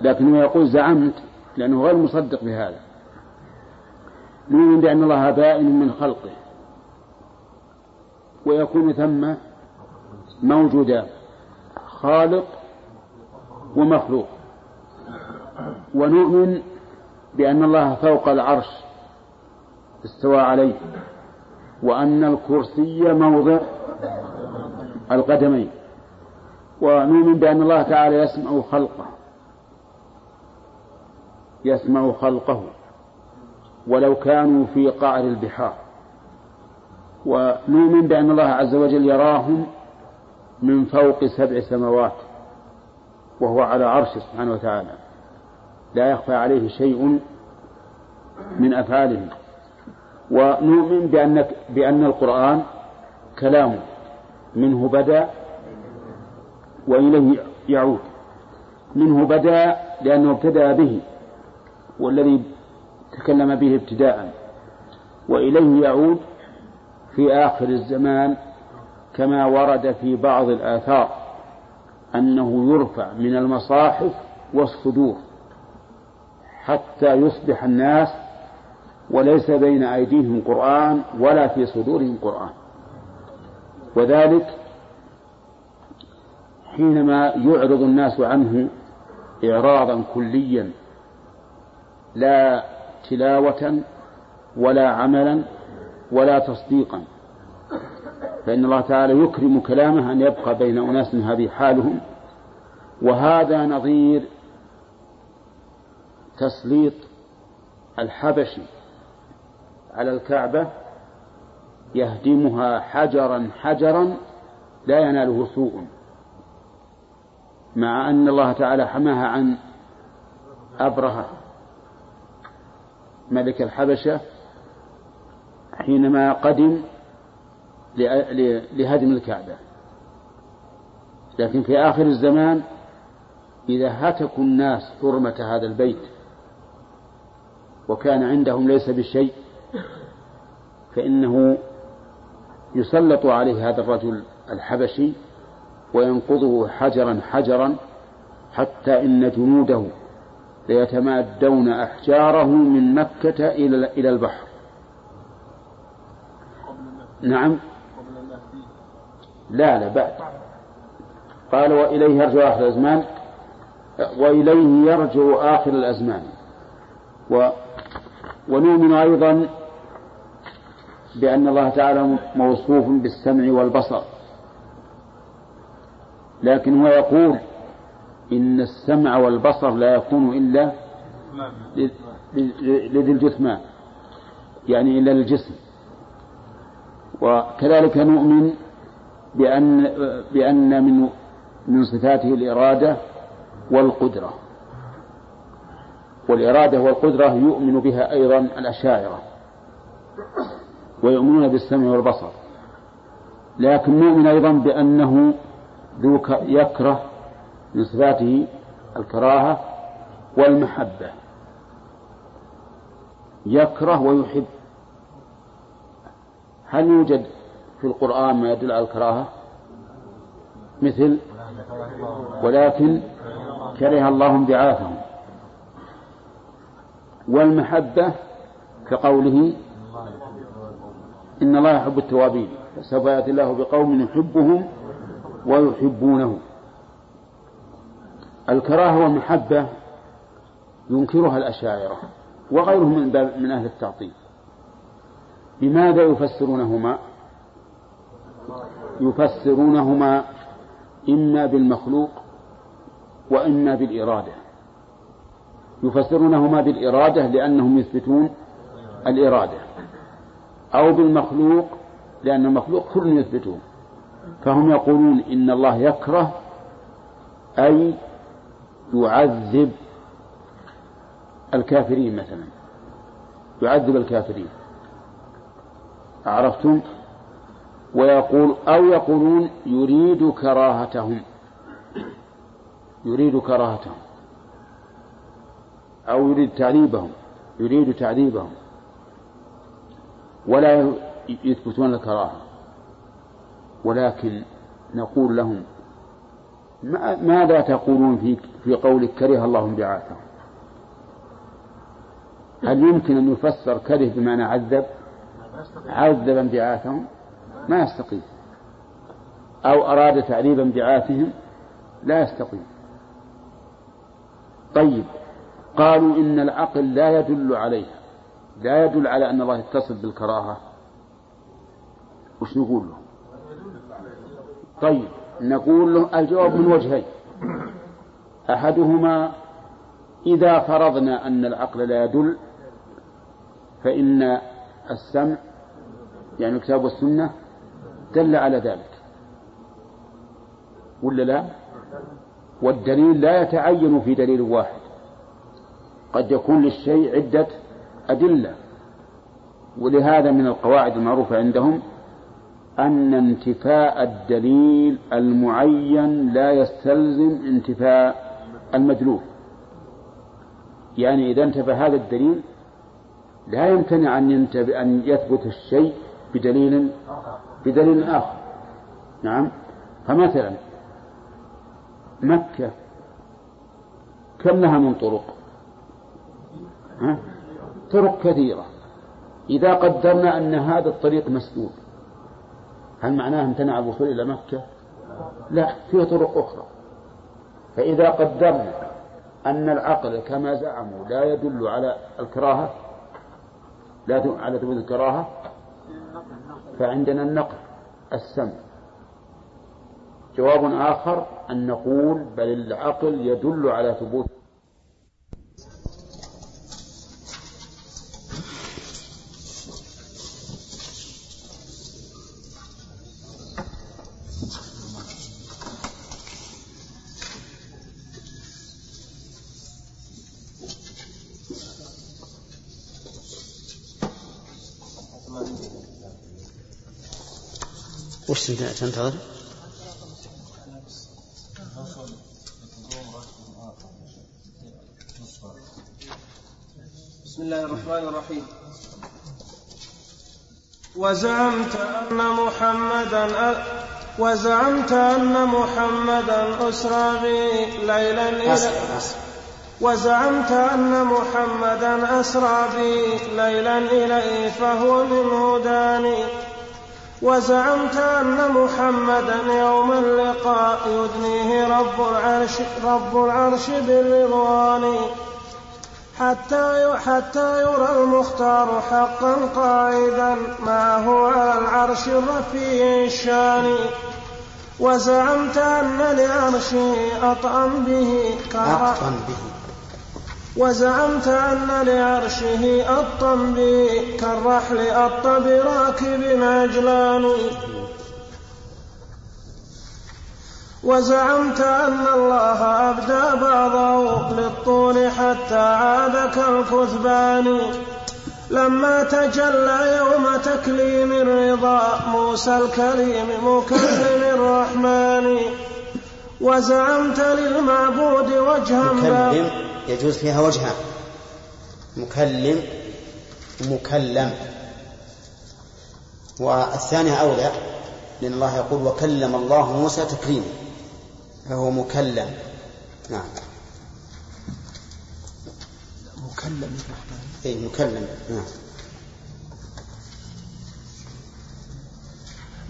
لكنه يقول زعمت لأنه غير مصدق بهذا. نؤمن بأن الله بائن من خلقه. ويكون ثم موجودان خالق ومخلوق. ونؤمن بأن الله فوق العرش استوى عليه وأن الكرسي موضع القدمين. ونؤمن بأن الله تعالى يسمع خلقه يسمع خلقه ولو كانوا في قعر البحار. ونؤمن بأن الله عز وجل يراهم من فوق سبع سماوات وهو على عرشه سبحانه وتعالى. لا يخفى عليه شيء من أفعاله. ونؤمن بأن بأن القرآن كلام منه بدأ وإليه يعود. منه بدأ لأنه ابتدأ به والذي تكلم به ابتداء. وإليه يعود في آخر الزمان كما ورد في بعض الآثار أنه يرفع من المصاحف والصدور حتى يصبح الناس وليس بين أيديهم قرآن ولا في صدورهم قرآن. وذلك حينما يعرض الناس عنه إعراضا كليا لا تلاوة ولا عملا ولا تصديقا. فإن الله تعالى يكرم كلامه أن يبقى بين أناس هذه حالهم. وهذا نظير تسليط الحبشي على الكعبة يهدمها حجرا حجرا لا يناله سوء. مع أن الله تعالى حماها عن أبرهة ملك الحبشة حينما قدم لهدم الكعبة. لكن في آخر الزمان إذا هتكوا الناس حرمة هذا البيت وكان عندهم ليس بشيء فإنه يسلط عليه هذا الرجل الحبشي وينقضه حجرا حجرا حتى إن جنوده ليتمادون أحجاره من مكة إلى البحر. نعم. لا لا بعد قال وإليه يرجع آخر الأزمان. وإليه يرجع آخر الأزمان. و ونؤمن أيضا بأن الله تعالى موصوف بالسمع والبصر. لكن هو يقول إن السمع والبصر لا يكون إلا لذي الجثمان يعني إلا للجسم. وكذلك نؤمن بأن بأن من من صفاته الإرادة والقدرة. والإرادة والقدرة يؤمن بها أيضا الأشاعرة. ويؤمنون بالسمع والبصر. لكن نؤمن أيضا بأنه ذو يكره من صفاته الكراهة والمحبة. يكره ويحب. هل يوجد في القرآن ما يدل على الكراهة؟ مثل ولكن كره الله انبعاثهم والمحبة كقوله إن الله يحب التوابين فسوف يأتي الله بقوم يحبهم ويحبونه. الكراهة والمحبة ينكرها الأشاعرة وغيرهم من, أهل التعطيل. بماذا يفسرونهما؟ يفسرونهما إما بالمخلوق وإما بالإرادة. يفسرونهما بالإرادة لأنهم يثبتون الإرادة أو بالمخلوق لأن المخلوق كل يثبتون. فهم يقولون إن الله يكره أي يعذب الكافرين مثلا. يعذب الكافرين. عرفتم؟ ويقول أو يقولون يريد كراهتهم. يريد كراهتهم. أو يريد تعذيبهم. يريد تعذيبهم. ولا يثبتون الكراهة. ولكن نقول لهم ماذا تقولون في في قولك كره الله انبعاثهم؟ هل يمكن أن يفسر كره بمعنى عذب؟ عذب انبعاثهم؟ ما يستقيم. أو أراد تعذيب انبعاثهم لا يستقيم. طيب قالوا إن العقل لا يدل عليها. لا يدل على أن الله يتصل بالكراهة. وش نقول له طيب نقول له الجواب من وجهين. أحدهما إذا فرضنا أن العقل لا يدل فإن السمع يعني الكتاب والسنة دل على ذلك. ولا لا؟ والدليل لا يتعين في دليل واحد. قد يكون للشيء عدة أدلة. ولهذا من القواعد المعروفة عندهم أن انتفاء الدليل المعين لا يستلزم انتفاء المدلول. يعني إذا انتفى هذا الدليل لا يمتنع أن أن يثبت الشيء بدليل بدليل آخر. نعم. فمثلا مكة كم لها من طرق؟ ها؟ طرق كثيرة. إذا قدرنا أن هذا الطريق مسدود هل معناه امتنع الوصول إلى مكة؟ لا فيه طرق أخرى. فإذا قدرنا أن العقل كما زعموا لا يدل على الكراهة لا على ثبوت الكراهة فعندنا النقل السمع جواب آخر أن نقول بل العقل يدل على ثبوت وش تنتظر؟ بسم الله الرحمن الرحيم. وزعمت أن محمدا وزعمت أن محمدا أسرى به ليلا إلى وزعمت أن محمدا أسرى به ليلا إليه فهو منه داني وزعمت أن محمدا يوم اللقاء يدنيه رب العرش رب العرش بالرضوان. حتى حتى يرى المختار حقا قاعدا. معه على العرش الرفيع الشان. وزعمت أن لعرشه أطعم به. أطعم به. وزعمت أن لعرشه به كالرحل أط براكب عجلان. وزعمت أن الله أبدى بعضه للطول حتى عاد كالكثبان. لما تجلى يوم تكليم الرضا موسى الكريم مكلم الرحمن. وزعمت للمعبود وجها مكلم. يجوز فيها وجهان مكلم ومكلم والثانية أولى لأن الله يقول وكلم الله موسى تكريما فهو مكلم. نعم. مكلم. اي مكلم. نعم.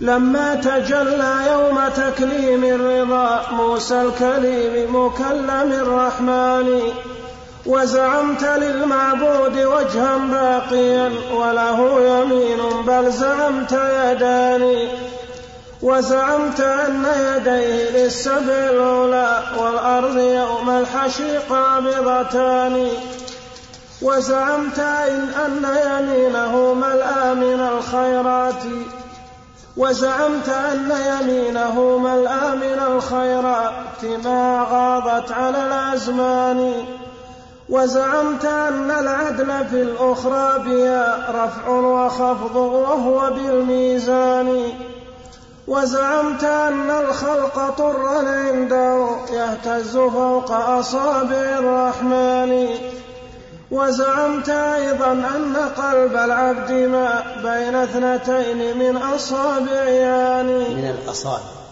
لما تجلى يوم تكليم الرضا موسى الكليم مكلم الرحمن. وزعمت للمعبود وجها باقيا وله يمين بل زعمت يدان. وزعمت أن يديه للسبع الأولى والأرض يوم الحشر قابضتان. وزعمت إن أن يمينه ملأى من الخيرات. وزعمت أن يمينه ملأى من الخيرات ما غاضت على الأزمان. وزعمت أن العدل في الأخرى بها رفع وخفض وهو بالميزان. وزعمت أن الخلق طرا عنده يهتز فوق أصابع الرحمن. وزعمت أيضا أن قلب العبد ما بين اثنتين من أصابع يعني. من الأصابع.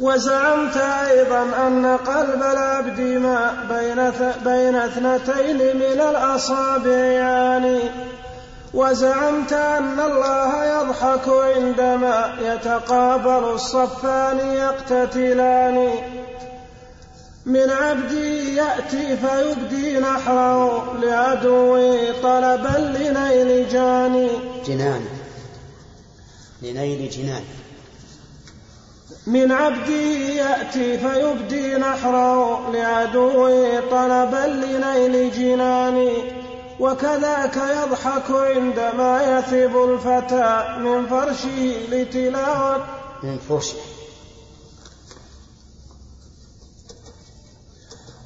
وزعمت أيضا أن قلب العبد ما بين بين اثنتين من الأصابع يعني. وزعمت أن الله يضحك عندما يتقابل الصفان يقتتلان. من عبدي يأتي فيبدي نحره لعدوه طلبا لنيل جاني جنان. لنيل جنان. من عبدي يأتي فيبدي نحره لعدوه طلبا لنيل جناني وكذاك يضحك عندما يثب الفتى من فرشه لتلاوة. من فرشه.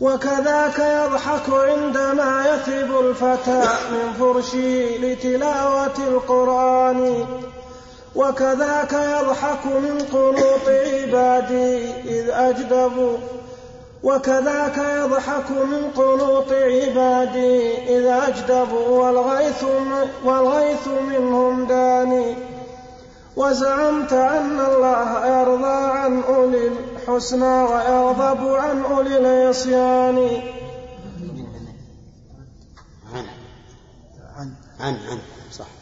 وكذاك يضحك عندما يثب الفتى من فرشه لتلاوة القرآن. وكذاك يضحك من قنوط عبادي إذ أجدبوا وكذاك يضحك من قنوط عبادي إذا أجدبوا والغيث, والغيث منهم داني. وزعمت أن الله يرضى عن أولي الحسنى ويغضب عن أولي العصيان. عن عن عن صح.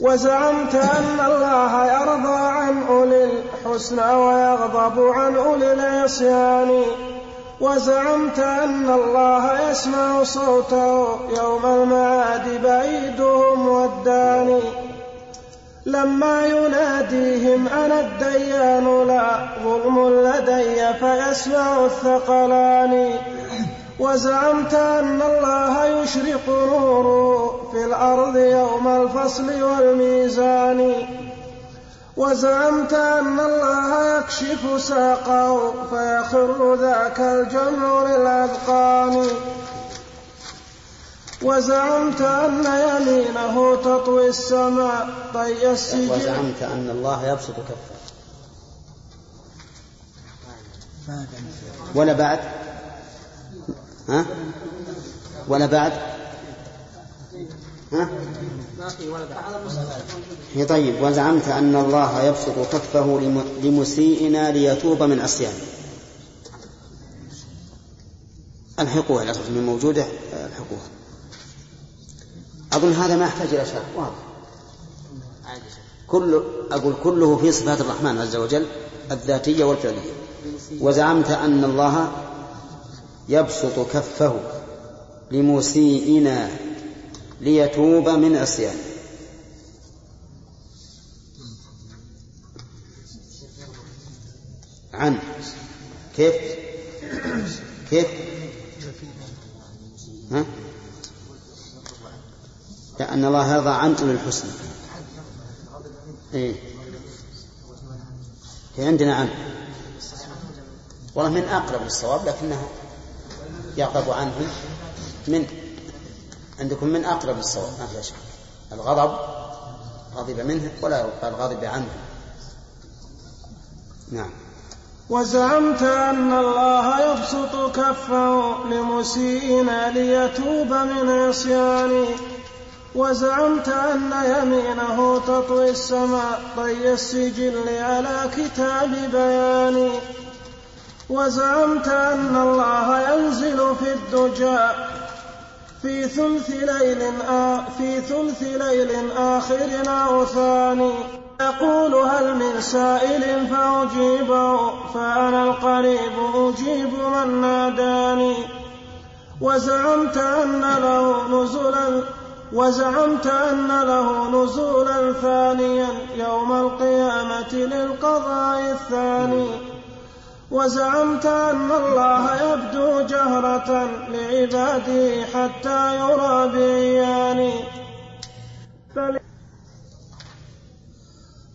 وزعمت أن الله يرضى عن أولي الحسنى ويغضب عن أولي العصيان. وزعمت أن الله يسمع صوته يوم المعاد بعيدهم والداني لما يناديهم أنا الديان لا ظلم لدي فيسمع الثقلان. وزعمت أن الله يشرق نوره في الأرض يوم الفصل والميزان. وزعمت أن الله يكشف ساقه فيخر ذاك الجمع للأذقان. وزعمت أن يمينه تطوي السماء طي السجن. وزعمت أن الله يبسط كفه. ولا بعد؟ ها؟ ولا بعد؟ ها؟ طيب وزعمت أن الله يبسط كفه لمسيئنا ليتوب من عصيانه. الحقوها الأصل من موجودة الحقوها أظن هذا ما يحتاج إلى شرح واضح. كل أقول كله في صفات الرحمن عز وجل الذاتية والفعلية. وزعمت أن الله يبسط كفه لمسيئنا ليتوب من عصيانه عن كيف؟ كيف؟ ها؟ لأن الله يرضى عن أولي الحسنى. إيه. عندنا عن. والله من أقرب للصواب لكنه يغضب عنه من عندكم من أقرب للصواب ما فيها شك. الغضب غضب منه ولا يقال غضب عنه. نعم. وزعمت أن الله يبسط كفه لمسيئنا ليتوب من عصياني وزعمت أن يمينه تطوي السماء طي السجل على كتاب بياني وزعمت أن الله ينزل في الدجى في ثلث ليل آ في ثلث ليل آخر أو ثاني يقول هل من سائل فأجيبه فأنا القريب أجيب من ناداني. وزعمت أن له نزلا وزعمت أن له نزولا ثانيا يوم القيامة للقضاء الثاني. وزعمت أن الله يبدو جهرة لعباده حتى يرى بعيان بل,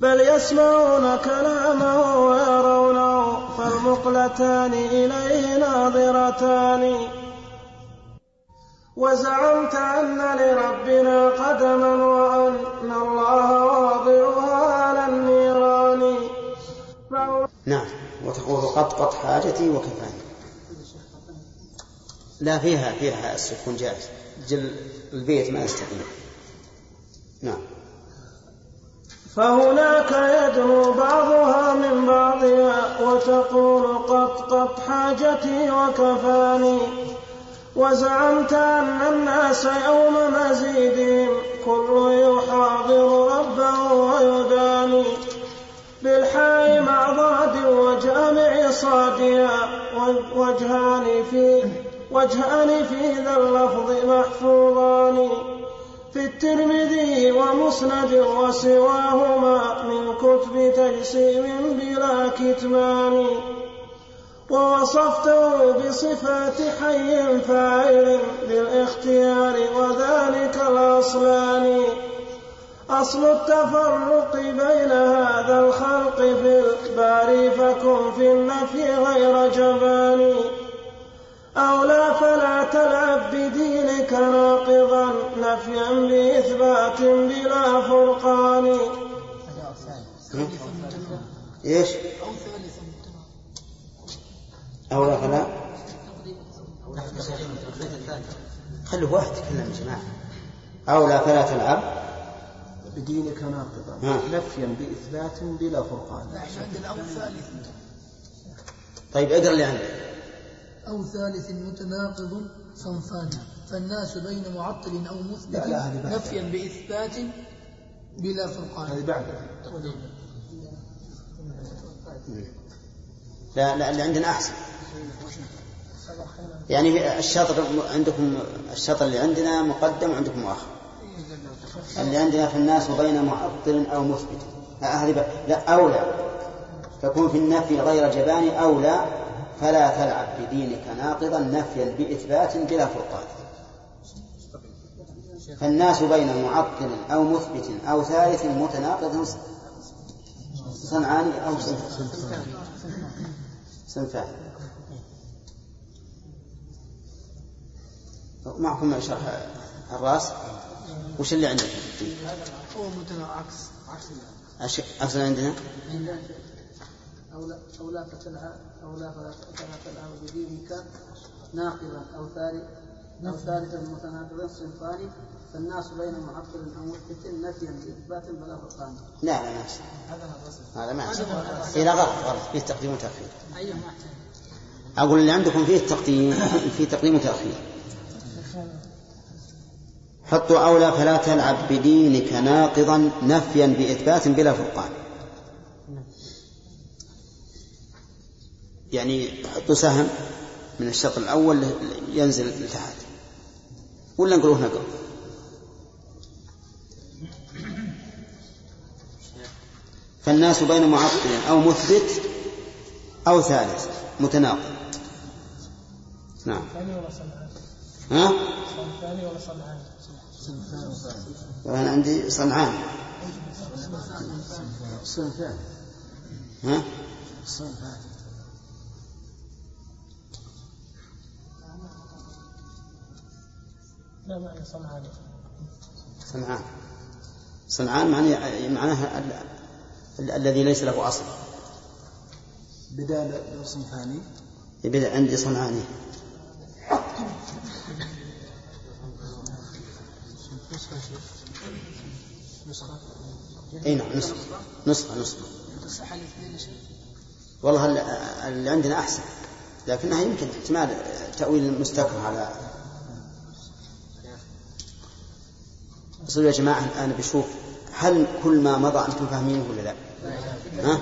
بل يسمعون كلامه ويرونه فالمقلتان إليه ناظرتان. وزعمت أن لربنا قدما وأن الله واضعها على النيران. نعم. وتقول قط قط حاجتي وكفاني. لا فيها فيها السكون جائز. جل البيت ما يستقيم. نعم. فهناك يدنو بعضها من بعضها وتقول قط قط حاجتي وكفاني. وزعمت أن الناس يوم مزيدهم كل يحاضر ربه ويداني. بالحاء مع ضاد وجامع صادها وجهان في وجهان في ذا اللفظ محفوظان. في الترمذي ومسند وسواهما من كتب تجسيم بلا كتمان. ووصفته بصفات حي فاعل بالاختيار وذلك الأصلان. أصل التفرق بين هذا الخلق في الباري فكن في النفي غير جبان. أو لا فلا تلعب بدينك ناقضا نفيا بإثبات بلا فرقان. إيش؟ أو لا فلا خلوا واحد يتكلم يا جماعة. أو لا فلا تلعب بدينك ناقضا. ها. نفيا بإثبات بلا فرقان. عندنا أو ثالث طيب اقرا اللي عندك أو ثالث متناقض صنفان. فالناس بين معطل أو مثبت. نفيا بإثبات بلا فرقان. هذه بعد لا لا اللي عندنا أحسن. يعني الشطر عندكم الشطر اللي عندنا مقدم وعندكم مؤخر اللي عندنا في الناس بين معطل أو مثبت. لا هذه لا أولى. تكون في النفي غير جبان أولى فلا تلعب بدينك ناقضا نفيا بإثبات بلا فرقان. فالناس بين معطل أو مثبت أو ثالث متناقض صنعان أو صنفان. معكم شرح الرأس؟ وش اللي عندك؟ هو متناقض عكس أش- أصلا عندنا أو لا أو لا فتلها أو لا فلا تلها بدينك ناقضا أو ثالث أو ثالثا متناقضا صنفان فالناس بين معطل أو مثبت نفيا بإثبات بلا فرقان. لا لا ما يصح. هذا ما يصح. إيه غلط غلط فيه تقديم وتأخير أيهما أقول اللي عندكم فيه تقديم فيه تقديم وتأخير حطوا أولى فلا تلعب بدينك ناقضا نفيا بإثبات بلا فرقان. يعني حطوا سهم من الشطر الأول ينزل لتحت ولا نقولوه نقل فالناس بين معطل أو مثبت أو ثالث متناقض. نعم. ها؟ صنفاني ولا صنعاني؟ أنا عندي صنعان. ها؟ صنعان. صنعان. معناه معناها ال- ال- الذي ليس له أصل. بدال صنفاني يبدأ عندي صنعاني. نسخة اي نعم نسخة. نسخة نسخة. تصح الاثنين والله ال- اللي عندنا أحسن. لكنها يمكن احتمال تأويل مستكره على أصل يا جماعة أنا بشوف هل كل ما مضى أنتم فاهمينه ولا لا؟ ها؟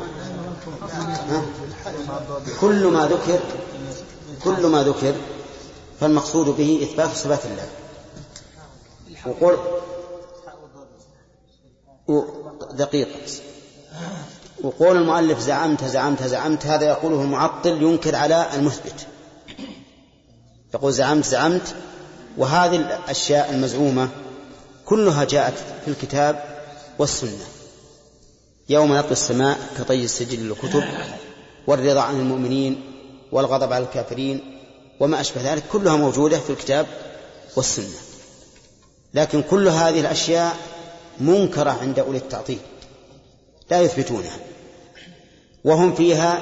ها؟ كل ما ذكر كل ما ذكر فالمقصود به إثبات صفات الله. وقول و- دقيقة وقول المؤلف زعمت زعمت زعمت هذا يقوله المعطل ينكر على المثبت. يقول زعمت زعمت وهذه الأشياء المزعومة كلها جاءت في الكتاب والسنة. يوم نطوي السماء كطي السجل للكتب والرضا عن المؤمنين والغضب على الكافرين وما أشبه ذلك كلها موجودة في الكتاب والسنة. لكن كل هذه الأشياء منكرة عند أولي التعطيل. لا يثبتونها. وهم فيها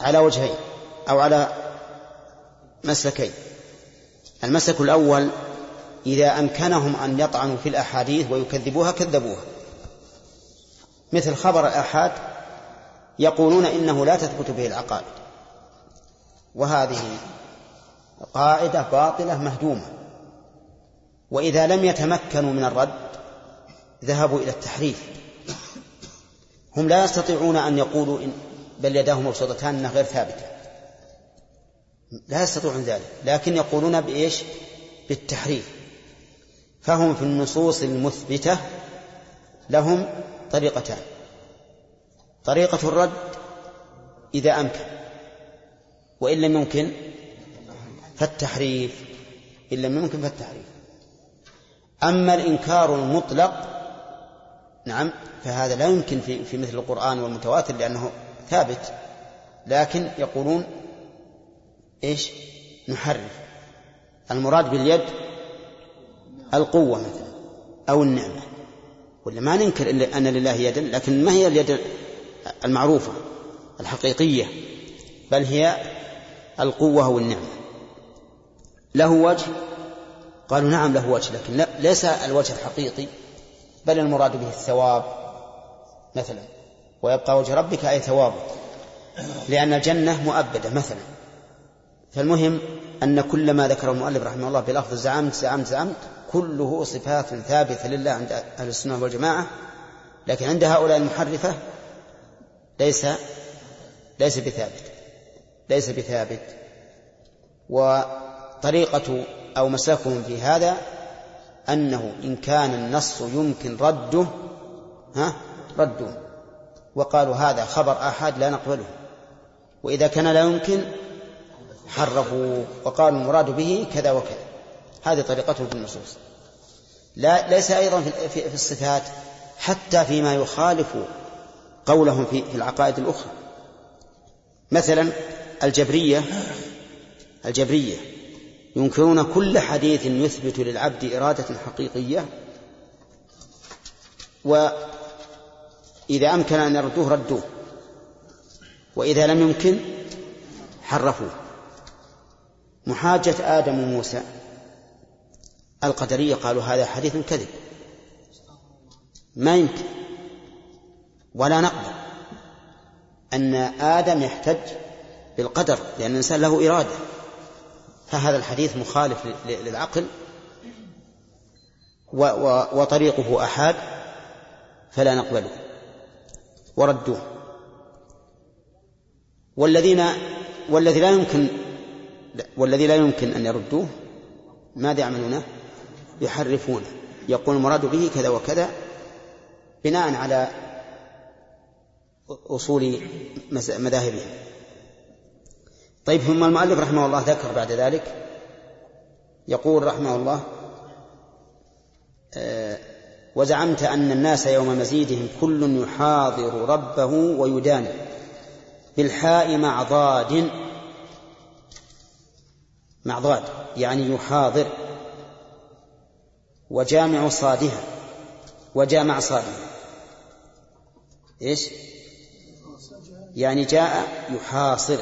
على وجهين أو على مسلكين. المسلك الأول إذا أمكنهم أن يطعنوا في الأحاديث ويكذبوها كذبوها. مثل خبر الآحاد يقولون إنه لا تثبت به العقائد. وهذه قاعدة باطلة مهدومة. وإذا لم يتمكنوا من الرد ذهبوا إلى التحريف. هم لا يستطيعون أن يقولوا إن بل يداه مبسوطتان أنها غير ثابتة. لا يستطيعون ذلك لكن يقولون بإيش؟ بالتحريف. فهم في النصوص المثبتة لهم طريقتان. طريقة الرد إذا أمكن وإن لم يمكن فالتحريف. إن لم يمكن فالتحريف. أما الإنكار المطلق نعم فهذا لا يمكن في, في مثل القرآن والمتواتر لأنه ثابت لكن يقولون إيش؟ نحرف. المراد باليد القوة مثلا أو النعمة. ولا ما ننكر إلا أن لله يدا لكن ما هي اليد المعروفة الحقيقية؟ بل هي القوة والنعمة. له وجه قالوا نعم له وجه لكن ليس الوجه الحقيقي بل المراد به الثواب مثلا. ويبقى وجه ربك أي ثوابه. لأن الجنة مؤبدة مثلا. فالمهم أن كل ما ذكره المؤلف رحمه الله بلفظ زعمت زعمت زعمت كله صفات ثابتة لله عند أهل السنة والجماعة. لكن عند هؤلاء المحرفة ليس ليس بثابت ليس بثابت. وطريقة أو مسلكهم في هذا أنه إن كان النص يمكن رده ها ردوه وقالوا هذا خبر آحاد لا نقبله. وإذا كان لا يمكن حرفوا وقالوا المراد به كذا وكذا. هذه طريقتهم في النصوص. لا ليس أيضا في, الصفات حتى فيما يخالف قولهم في, في العقائد الأخرى. مثلا الجبرية الجبرية ينكرون كل حديث يثبت للعبد إرادة حقيقية وإذا أمكن أن يردوه ردوه وإذا لم يمكن حرفوه. محاجة آدم وموسى القدرية قالوا هذا حديث كذب. ما يمكن. ولا نقبل أن آدم يحتج بالقدر لأن الإنسان له إرادة. فهذا الحديث مخالف للعقل وطريقه أحاد فلا نقبله. وردوه. والذين والذي لا يمكن والذي لا يمكن أن يردوه ماذا يعملونه؟ يحرفونه. يقول المراد به كذا وكذا بناء على أصول مذاهبهم. طيب ثم المؤلف رحمه الله ذكر بعد ذلك. يقول رحمه الله آه، وزعمت أن الناس يوم مزيدهم كل يحاضر ربه ويدان بالحاء مع ضاد مع ضاد يعني يحاضر وجامع صادها وجامع صادها. إيش؟ يعني جاء يحاصر.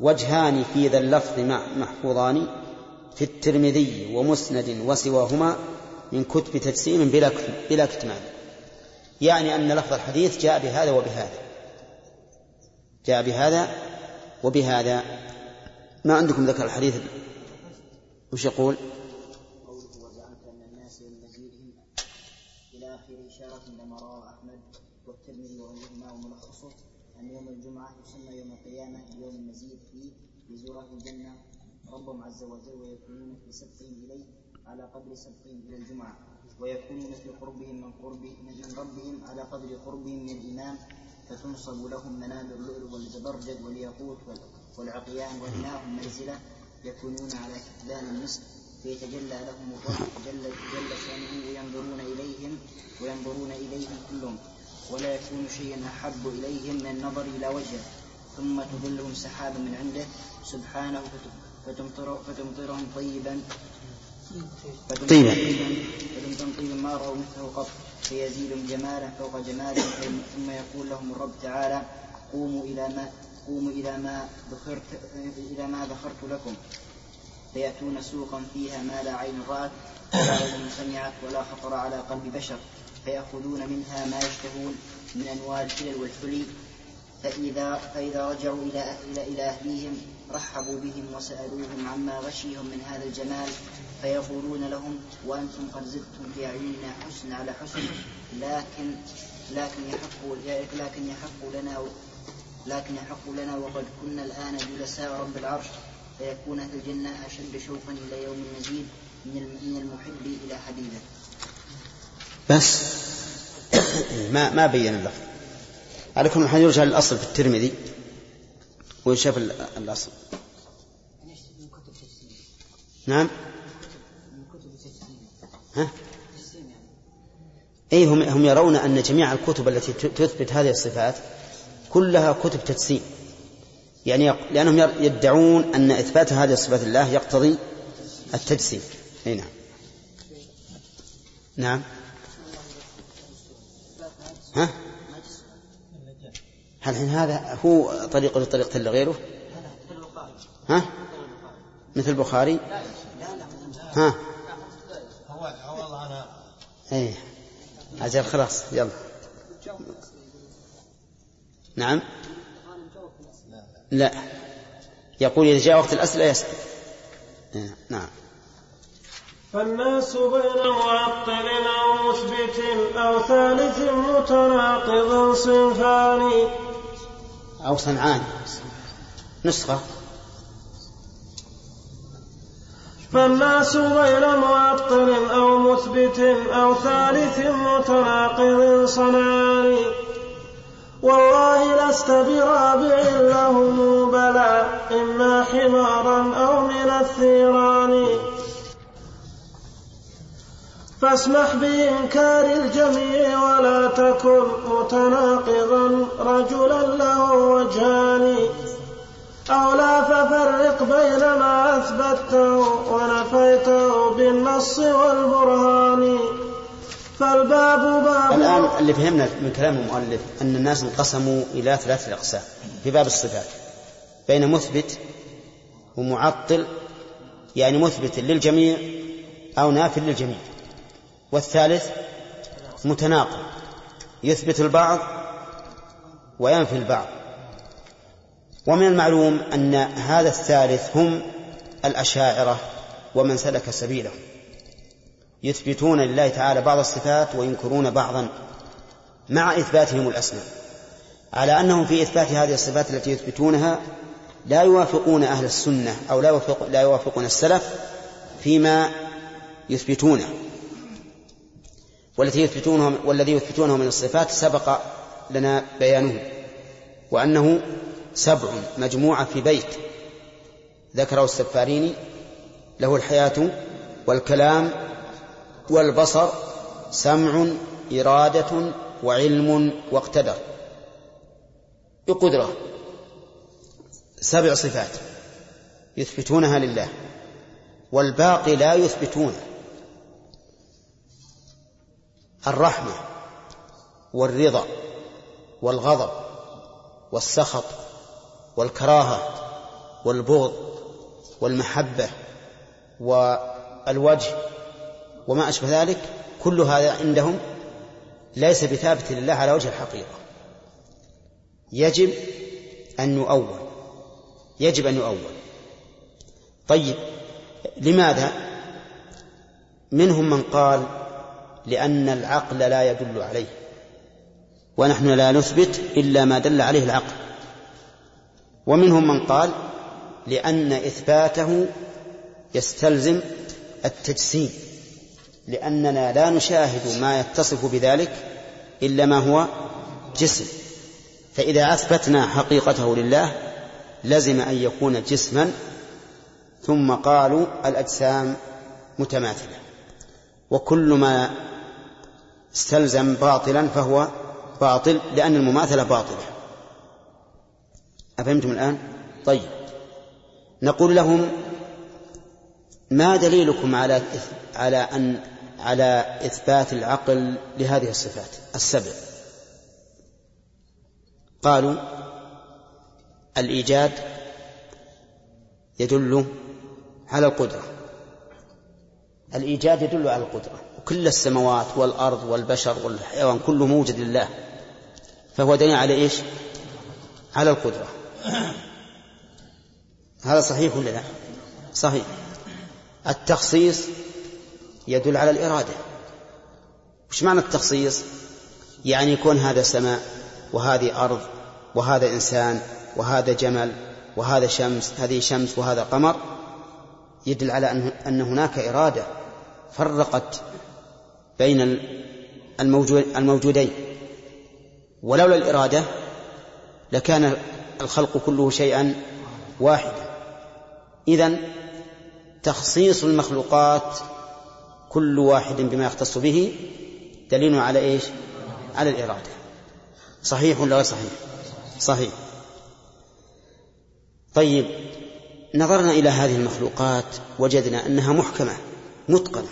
وجهان في ذا اللفظ محفوظان في الترمذي ومسند وسواهما من كتب تجسيم بلا بلا كتمان. يعني أن لفظ الحديث جاء بهذا وبهذا. جاء بهذا وبهذا. ما عندكم ذكر الحديث؟ وش يقول؟ قوله وزعمت ان الناس يمزيدهم إلى اخر اشاره لما رواه احمد والترمذي وغيرهما وملخصه ان يوم الجمعة يسمى يوم القيامة بيوم المزيد فيه لزوره الجنة. ربهم عز وجل ويكونون في سبقهم إليه على قدر سبقهم إلى الجمعة. ويكونون في قربهم من قرب من ربهم على قدر قربهم من الامام فتنصب لهم منابر اللؤلؤ والزبرجد والياقوت والعقيان وإناهم منزلة يكونون على كتبان المسك فيتجلى لهم الرب جل جل شأنه وينظرون إليهم وينظرون إليهم كلهم. ولا يكون شيء أحب إليهم من النظر إلى وجهه ثم تظلهم سحاب من عنده. سبحانه فتمطر فتمطرهم طيبا. طيبا. فتمطرهم طيبا. ما رأوا مثله قط فيزيدهم جمالا فوق جمالهم. ثم يقول لهم الرب تعالى قوموا إلى ما قوموا إلى ما ذكرت إلى ما ذكرت لكم. فيأتون سوقا فيها ما لا عين رأت ولا أذن سمعت ولا خطر على قلب بشر. فيأخذون منها ما يشتهون من أنواع الحلل والحلي فإذا فإذا رجعوا إلى إلى إلى أهليهم رحبوا بهم وسألوهم عما غشيهم من هذا الجمال فيقولون لهم وأنتم قد زدتم في أعيننا حسن على حسن لكن لكن يحق لكن يحق لنا لكن يحق لنا وقد كنا الآن جلساء رب العرش فيكون أهل الجنة أشد شوقا إلى يوم المزيد من المحب إلى حبيبه. بس ما ما بين اللفظ. على كل حال يرجع للأصل في الترمذي. ويشاف الأصل. نعم. ها؟ أي هم هم يرون أن جميع الكتب التي تثبت هذه الصفات كلها كتب تجسيم يعني لأنهم يدعون أن إثبات هذه الصفات الله يقتضي التجسيم. أي نعم. نعم. ها؟ هل الحين هذا هو طريقة لطريقة لغيره ها؟ مثل البخاري؟ ها؟ إيه. أجل خلاص يلا. نعم. لا. يقول إذا جاء وقت الأسئلة يسأل. نعم. فالناس بين معطل أو مثبت أو ثالث متناقض صنفان. أو صنعان. نسخة. فالناس بين معطل أو مثبت أو ثالث متناقض صنعان. والله لست برابع لهم بلى إما حمارا أو من الثيران. فاسمح بإنكار الجميع ولا تكن متناقضا رجلا له وجهان. أو لا ففرق بين ما أثبته ونفيته بالنص والبرهان. فالباب باب الآن اللي فهمنا من كلام المؤلف أن الناس انقسموا إلى ثلاثة أقسام. في باب الصفات. بين مثبت ومعطل يعني مثبت للجميع أو ناف للجميع. والثالث متناقض يثبت البعض وينفي البعض. ومن المعلوم أن هذا الثالث هم الأشاعرة ومن سلك سبيلهم. يثبتون لله تعالى بعض الصفات وينكرون بعضا مع إثباتهم الأسماء. على أنهم في إثبات هذه الصفات التي يثبتونها لا يوافقون أهل السنة أو لا, يوافق لا يوافقون السلف فيما يثبتونه. والتي يثبتونه والذي يثبتونه من الصفات سبق لنا بيانه وأنه سبع مجموعة في بيت. ذكره السفاريني له الحياة والكلام والبصر سمع إرادة وعلم واقتدر. بقدرة. سبع صفات يثبتونها لله والباقي لا يثبتونه. الرحمة والرضا والغضب والسخط والكراهة والبغض والمحبة والوجه وما أشبه ذلك كل هذا عندهم ليس بثابت لله على وجه الحقيقة. يجب أن يؤول يجب أن يؤول طيب لماذا؟ منهم من قال لأن العقل لا يدل عليه. ونحن لا نثبت إلا ما دل عليه العقل. ومنهم من قال لأن إثباته يستلزم التجسيم لأننا لا نشاهد ما يتصف بذلك إلا ما هو جسم. فإذا أثبتنا حقيقته لله لزم أن يكون جسما ثم قالوا الأجسام متماثلة. وكل ما استلزم باطلا فهو باطل لأن المماثلة باطلة. أفهمتم الآن؟ طيب. نقول لهم ما دليلكم على على أن على إثبات العقل لهذه الصفات؟ السبع قالوا الإيجاد يدل على القدرة. الإيجاد يدل على القدرة. وكل السماوات والأرض والبشر والحيوان كله موجد لله. فهو دليل على إيش؟ على القدرة. هذا صحيح ولا لا؟ صحيح. التخصيص يدل على الإرادة. وش معنى التخصيص؟ يعني يكون هذا سماء وهذه أرض وهذا إنسان وهذا جمل وهذا شمس هذه شمس وهذا قمر. يدل على أن هناك إرادة فرقت بين الموجودين. ولولا الإرادة لكان الخلق كله شيئا واحدا. إذن تخصيص المخلوقات كل واحد بما يختص به دليل على إيش؟ على الإرادة. صحيح ولا غير صحيح؟ صحيح. طيب نظرنا إلى هذه المخلوقات وجدنا أنها محكمة متقنة.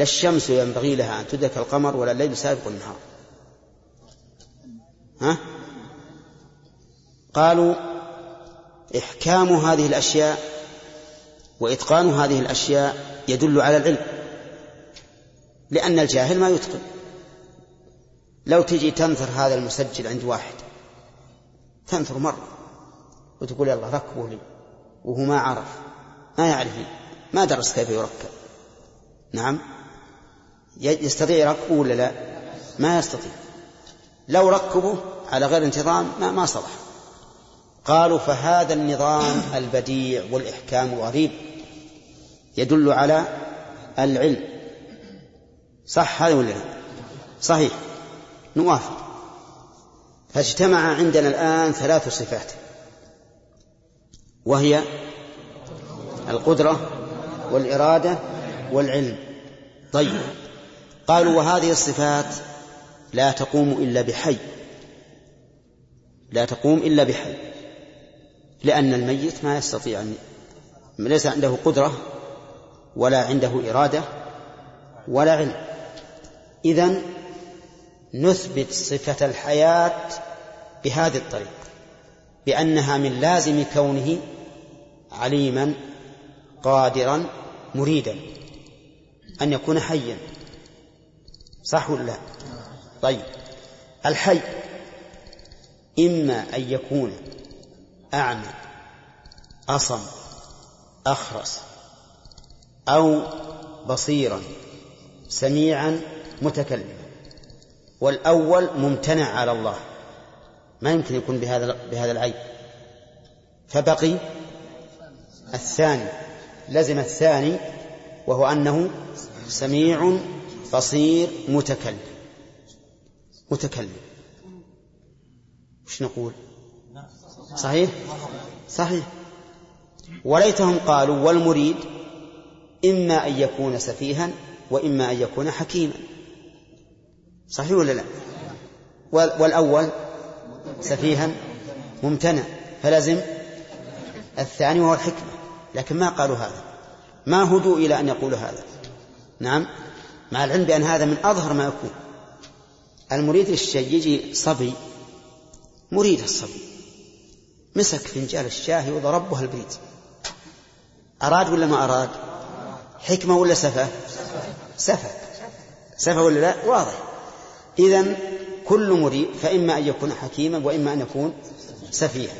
لا الشمس ينبغي لها أن تدرك القمر ولا الليل سابق النهار. ها؟ قالوا إحكام هذه الأشياء وإتقان هذه الأشياء يدل على العلم لأن الجاهل ما يتقن. لو تجي تنثر هذا المسجل عند واحد تنثر مرة وتقول يلا ركبه لي وهو ما عرف ما يعرف ما درس كيف يركب. نعم؟ يستطيع يركبه ولا لا؟ ما يستطيع. لو ركبه على غير انتظام ما, ما صلح. قالوا فهذا النظام البديع والإحكام الغريب يدل على العلم. صح هذا ولا لا؟ صحيح. نوافق. فاجتمع عندنا الآن ثلاث صفات. وهي القدرة والإرادة والعلم. طيب. قالوا وهذه الصفات لا تقوم إلا بحي. لا تقوم إلا بحي. لأن الميت ما يستطيع أن ليس عنده قدرة ولا عنده إرادة ولا علم. إذن نثبت صفة الحياة بهذه الطريقة بأنها من لازم كونه عليما قادرا مريدا أن يكون حيا. صح ولا لا؟ طيب. الحي إما أن يكون أعمى أصم أخرس أو بصيرا سميعا متكلما. والأول ممتنع على الله. ما يمكن يكون بهذا بهذا العيب. فبقي الثاني. لزم الثاني وهو أنه سميع بصير متكلم. متكلم. وش نقول؟ صحيح؟ صحيح. وليتهم قالوا والمريد إما أن يكون سفيها وإما أن يكون حكيما. صحيح ولا لا؟ والأول سفيها ممتنع فلازم الثاني وهو الحكمة. لكن ما قالوا هذا. ما هدوا إلى أن يقولوا هذا؟ نعم. مع العلم بأن هذا من أظهر ما يكون. المريد للشيء يجي صبي مريد الصبي. مسك فنجان الشاهي وضربها البريد. أراد ولا ما أراد؟ حكمة ولا سفة؟ سفة. سفة ولا لا؟ واضح. إذا كل مريد فإما أن يكون حكيما وإما أن يكون سفيها.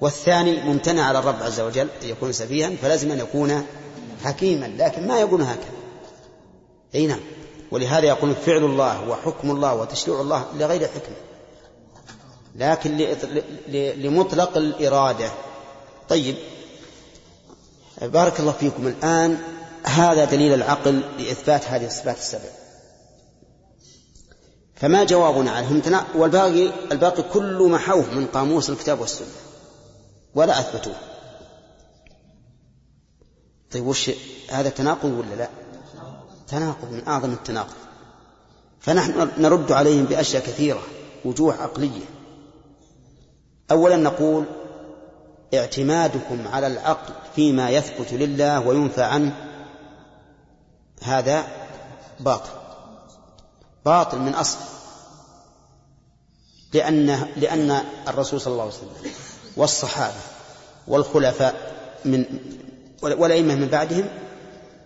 والثاني ممتنع على الرب عز وجل أن يكون سفيها فلازم أن يكون حكيما لكن ما يقول هكذا. أي نعم. ولهذا يقول فعل الله وحكم الله وتشريع الله لغير حكمة لكن لمطلق الإرادة. طيب. بارك الله فيكم. الآن هذا دليل العقل لإثبات هذه الصفات السبع. فما جوابنا عنهم والباقي الباقي كله محوه من قاموس الكتاب والسنة. ولا أثبتوه. طيب وش هذا تناقض ولا لا؟ تناقض من أعظم التناقض. فنحن نرد عليهم بأشياء كثيرة وجوه عقلية. أولا نقول اعتمادكم على العقل فيما يثبت لله وينفى عنه. هذا باطل. باطل من أصل. لأن لأن الرسول صلى الله عليه وسلم والصحابة والخلفاء من والأئمة من بعدهم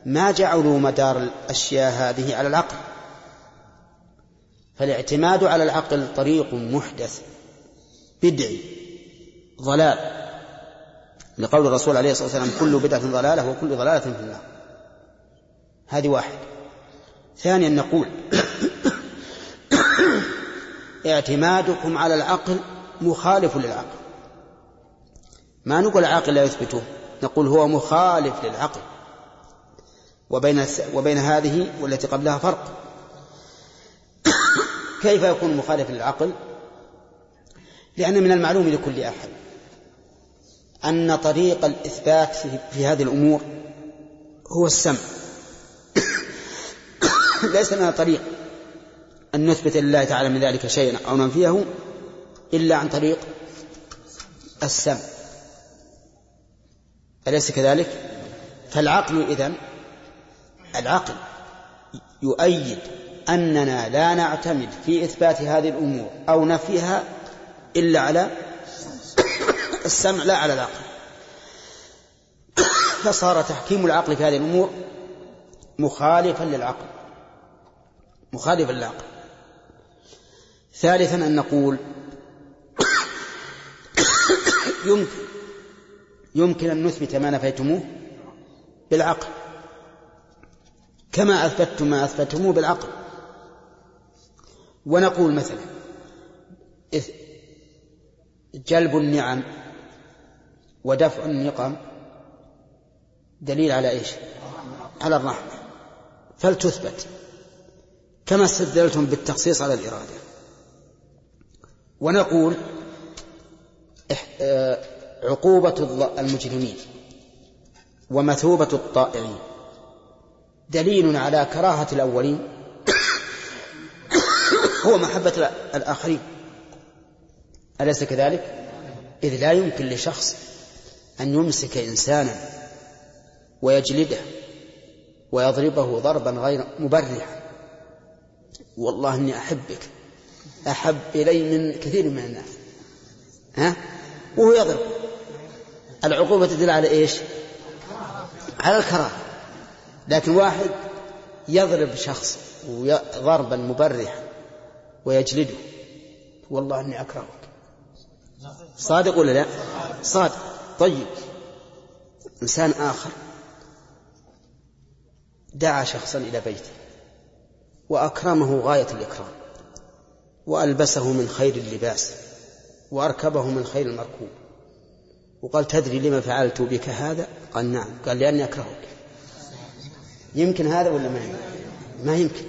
ما جعلوا مدار الأشياء هذه على العقل. فالاعتماد على العقل طريق محدث بدعي ضلال. لقول الرسول عليه الصلاة والسلام كل بدعة ضلالة وكل ضلالة في النار. هذه واحد. ثانيا نقول اعتمادكم على العقل مخالف للعقل. ما نقول العقل لا يثبته نقول هو مخالف للعقل. وبين وبين هذه والتي قبلها فرق. كيف يكون مخالف للعقل؟ لأن من المعلوم لكل أحد أن طريق الإثبات في هذه الأمور هو السمع. ليس لنا طريق أن نثبت لله تعالى من ذلك شيئا أو ننفيه إلا عن طريق السمع. أليس كذلك؟ فالعقل إذن العقل يؤيد أننا لا نعتمد في إثبات هذه الأمور أو نفيها إلا على السمع لا على العقل. فصار تحكيم العقل في هذه الأمور مخالفا للعقل مخالفا للعقل. ثالثا أن نقول يمكن يمكن أن نثبت ما نفيتموه بالعقل. كما أثبتتم ما أثبتموه بالعقل. ونقول مثلا جلب النعم ودفع النقم دليل على إيش؟ على الرحمة. فلتثبت. كما استدلتم بالتخصيص على الإرادة. ونقول آه، عقوبة المجرمين ومثوبة الطائعين. دليل على كراهة الأولين. هو محبة الآخرين. أليس كذلك؟ إذ لا يمكن لشخص أن يمسك إنسانا ويجلده ويضربه ضربا غير مبرحا. والله إني أحبك. أحب إلي من كثير من الناس. ها؟ وهو يضرب. العقوبة تدل على إيش؟ على الكراهة. لكن واحد يضرب شخص ضربا مبرحا ويجلده. والله إني أكرهك. صادق ولا لا؟ صادق. طيب. إنسان آخر دعا شخصا إلى بيته وأكرمه غاية الإكرام وألبسه من خير اللباس وأركبه من خير المركوب. وقال تدري لما فعلت بك هذا؟ قال نعم. قال لأني أكرهك. يمكن هذا ولا ما يمكن؟ ما يمكن.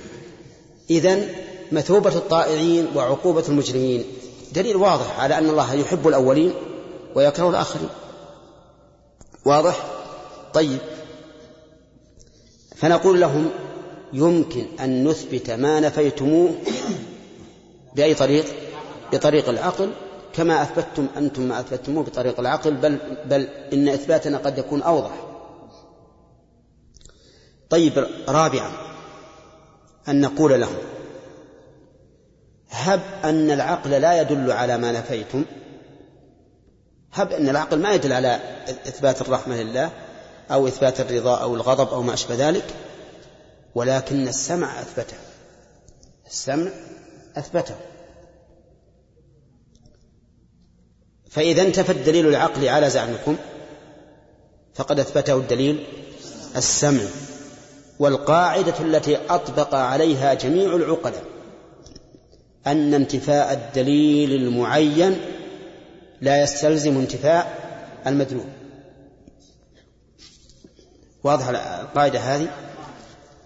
إذن مثوبة الطائعين وعقوبة المجرمين. دليل واضح على أن الله يحب الأولين ويكره الآخرين. واضح؟ طيب. فنقول لهم يمكن أن نثبت ما نفيتموه بأي طريق؟ بطريق العقل كما أثبتتم أنتم ما أثبتموه بطريق العقل بل, بل إن إثباتنا قد يكون أوضح. طيب رابعا أن نقول لهم هب أن العقل لا يدل على ما نفيتم هب أن العقل ما يدل على إثبات الرحمة لله أو إثبات الرضا أو الغضب أو ما أشبه ذلك ولكن السمع أثبته السمع أثبته. فإذا انتفى الدليل العقلي على زعمكم فقد أثبته الدليل السمع. والقاعدة التي أطبق عليها جميع العقلاء أن انتفاء الدليل المعين لا يستلزم انتفاء المدلول. واضح القاعدة هذه؟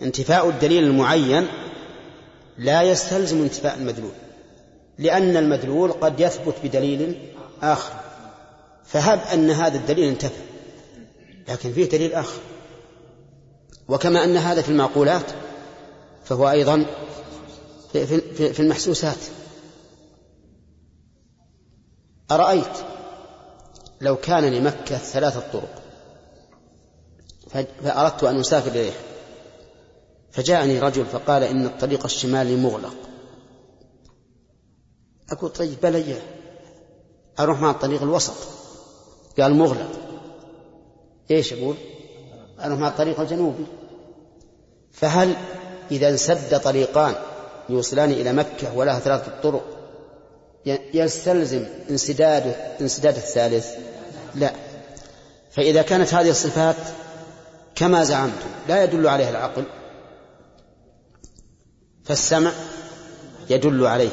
انتفاء الدليل المعين لا يستلزم انتفاء المدلول لأن المدلول قد يثبت بدليل آخر فهب أن هذا الدليل انتفى لكن فيه دليل آخر. وكما أن هذا في المعقولات فهو أيضا في المحسوسات. أرأيت لو كان لمكة ثلاثة طرق فأردت أن أسافر إليه فجاءني رجل فقال إن الطريق الشمالي مغلق. أقول طيب بلى أروح مع الطريق الوسط. قال مغلق. إيش أقول؟ مع الطريق الجنوبي. فهل إذا انسد طريقان يوصلان إلى مكة ولها ثلاثة طرق يستلزم انسداد انسداد الثالث؟ لا. فإذا كانت هذه الصفات كما زعمتم لا يدل عليها العقل. فالسمع يدل عليه.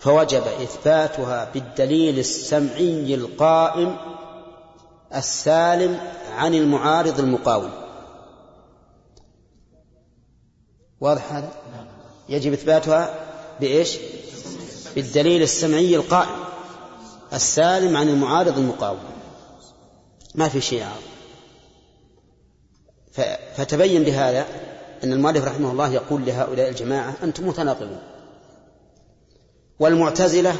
فوجب إثباتها بالدليل السمعي القائم السالم عن المعارض المقاوم. واضح هذا؟ يجب إثباتها بإيش؟ بالدليل السمعي القائم. السالم عن المعارض المقاوم. ما في شيء عارض فتبين بهذا أن المؤلف رحمه الله يقول لهؤلاء الجماعة أنتم متناقضون. والمعتزلة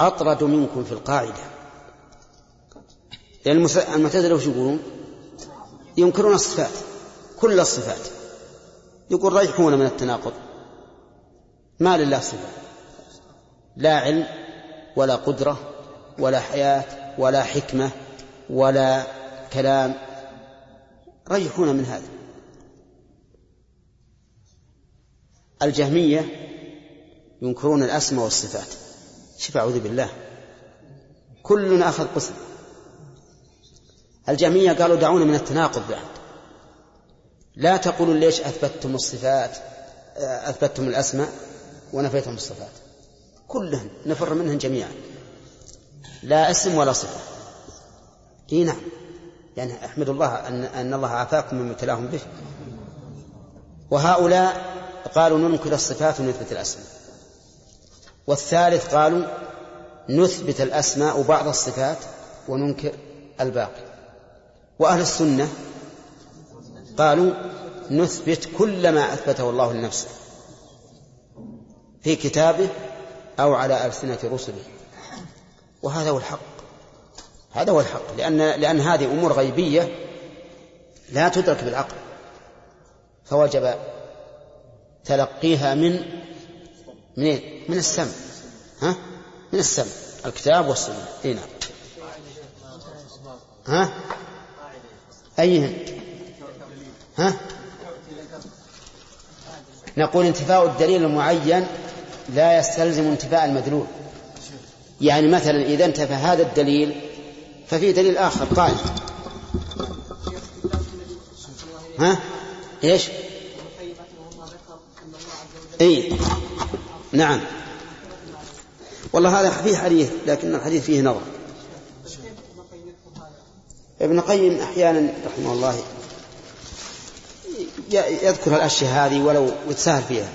أطرد منكم في القاعدة. لأن المعتزلة وش يقولون؟ ينكرون الصفات كل الصفات. يقول ريحون من التناقض؟ ما لله صفة. لا علم ولا قدرة ولا حياة ولا حكمة ولا كلام. ريحون من هذا. الجهمية ينكرون الأسماء والصفات. شوف أعوذ بالله. كل أخذ قسم. الجهمية قالوا دعونا من التناقض بعد. لا تقولوا ليش أثبتتم الصفات أثبتتم الأسماء ونفيتم الصفات. كلهن نفر منهن جميعا. لا اسم ولا صفة. إي نعم. يعني أحمد الله أن أن الله عافاكم مما ابتلاهم به. وهؤلاء قالوا ننكر الصفات ونثبت الأسماء. والثالث قالوا نثبت الأسماء وبعض الصفات وننكر الباقي. وأهل السنة قالوا نثبت كل ما أثبته الله لنفسه في كتابه أو على ألسنة رسله. وهذا هو الحق. هذا هو الحق. لأن لأن هذه أمور غيبية لا تدرك بالعقل. فوجب تلقيها من منين؟ من السمع. ها؟ من السمع. الكتاب والسنة. اي نعم. ها؟ أيهن؟ ها؟ نقول انتفاء الدليل المعين لا يستلزم انتفاء المدلول. يعني مثلا إذا انتفى هذا الدليل ففي دليل آخر قائم ها؟ إيش؟ إي. نعم. والله هذا فيه حديث لكن الحديث فيه نظر. ابن قيم أحيانا رحمه الله يذكر الاشياء هذه ولو يتساهل فيها.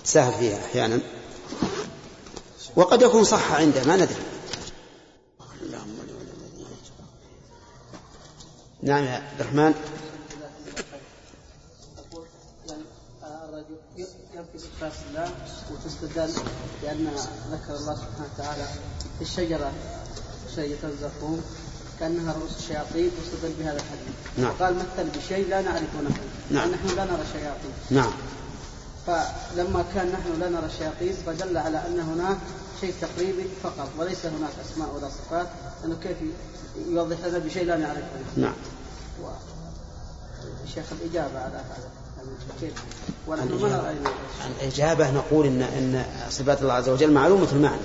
يتساهل فيها أحيانا. وقد يكون صح عنده ما ندري. نعم يا عبد الرحمن. ينفي إثبات الله وتستدل بأن ذكر الله سبحانه وتعالى في الشجرة شجرة الزقوم كأنها رؤوس الشياطين واستدل بهذا الحديث نعم. وقال مثل بشيء لا نعرفه نحن. نعم. نحن لا نرى الشياطين. نعم. فلما كان نحن لا نرى الشياطين فدل على أن هناك شيء تقريبي فقط وليس هناك أسماء ولا صفات. أنه كيف يوضح لنا بشيء لا نعرفه. نعم. و... شيخ الإجابة على هذا. أي- الإجابة. نقول إن إن صفات الله عز وجل معلومة المعنى.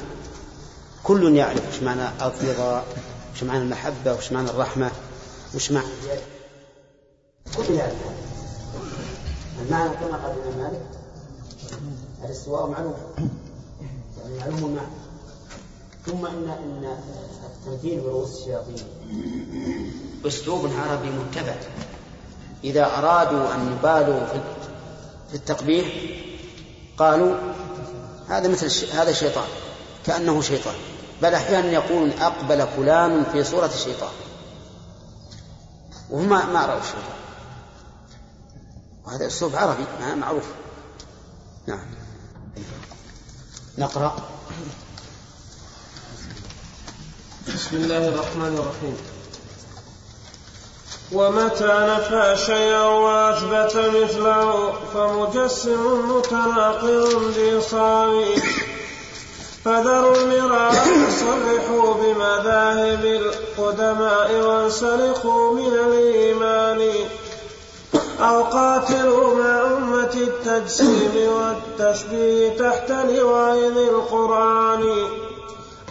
كل يعرف وش معنى الرضا. وش معنى المحبة؟ وش معنى الرحمة؟ وش معنى كل يعرف المعنى كما قال الإمام مالك الاستواء معلوم يعني معلوم المعنى ثم إن إن التمثيل برؤوس الشياطين. أسلوب عربي متبع. إذا أرادوا أن يبالوا في في التقبيح قالوا هذا مثل. هذا شيطان كأنه شيطان. بل أحيانا يقولون أقبل فلان في صورة الشيطان. وهم ما رأوا الشيطان. وهذا أسلوب عربي ما- معروف. نعم. نقرأ. بسم الله الرحمن الرحيم. ومتى نفى شيئا واثبت مثله فمجسم متناقض بصامي فذروا المراء صرحوا بمذاهب القدماء وانسلخوا من الإيمان. أو قاتلوا مع أمة التجسيم والتشبيه تحت لواء القرآن.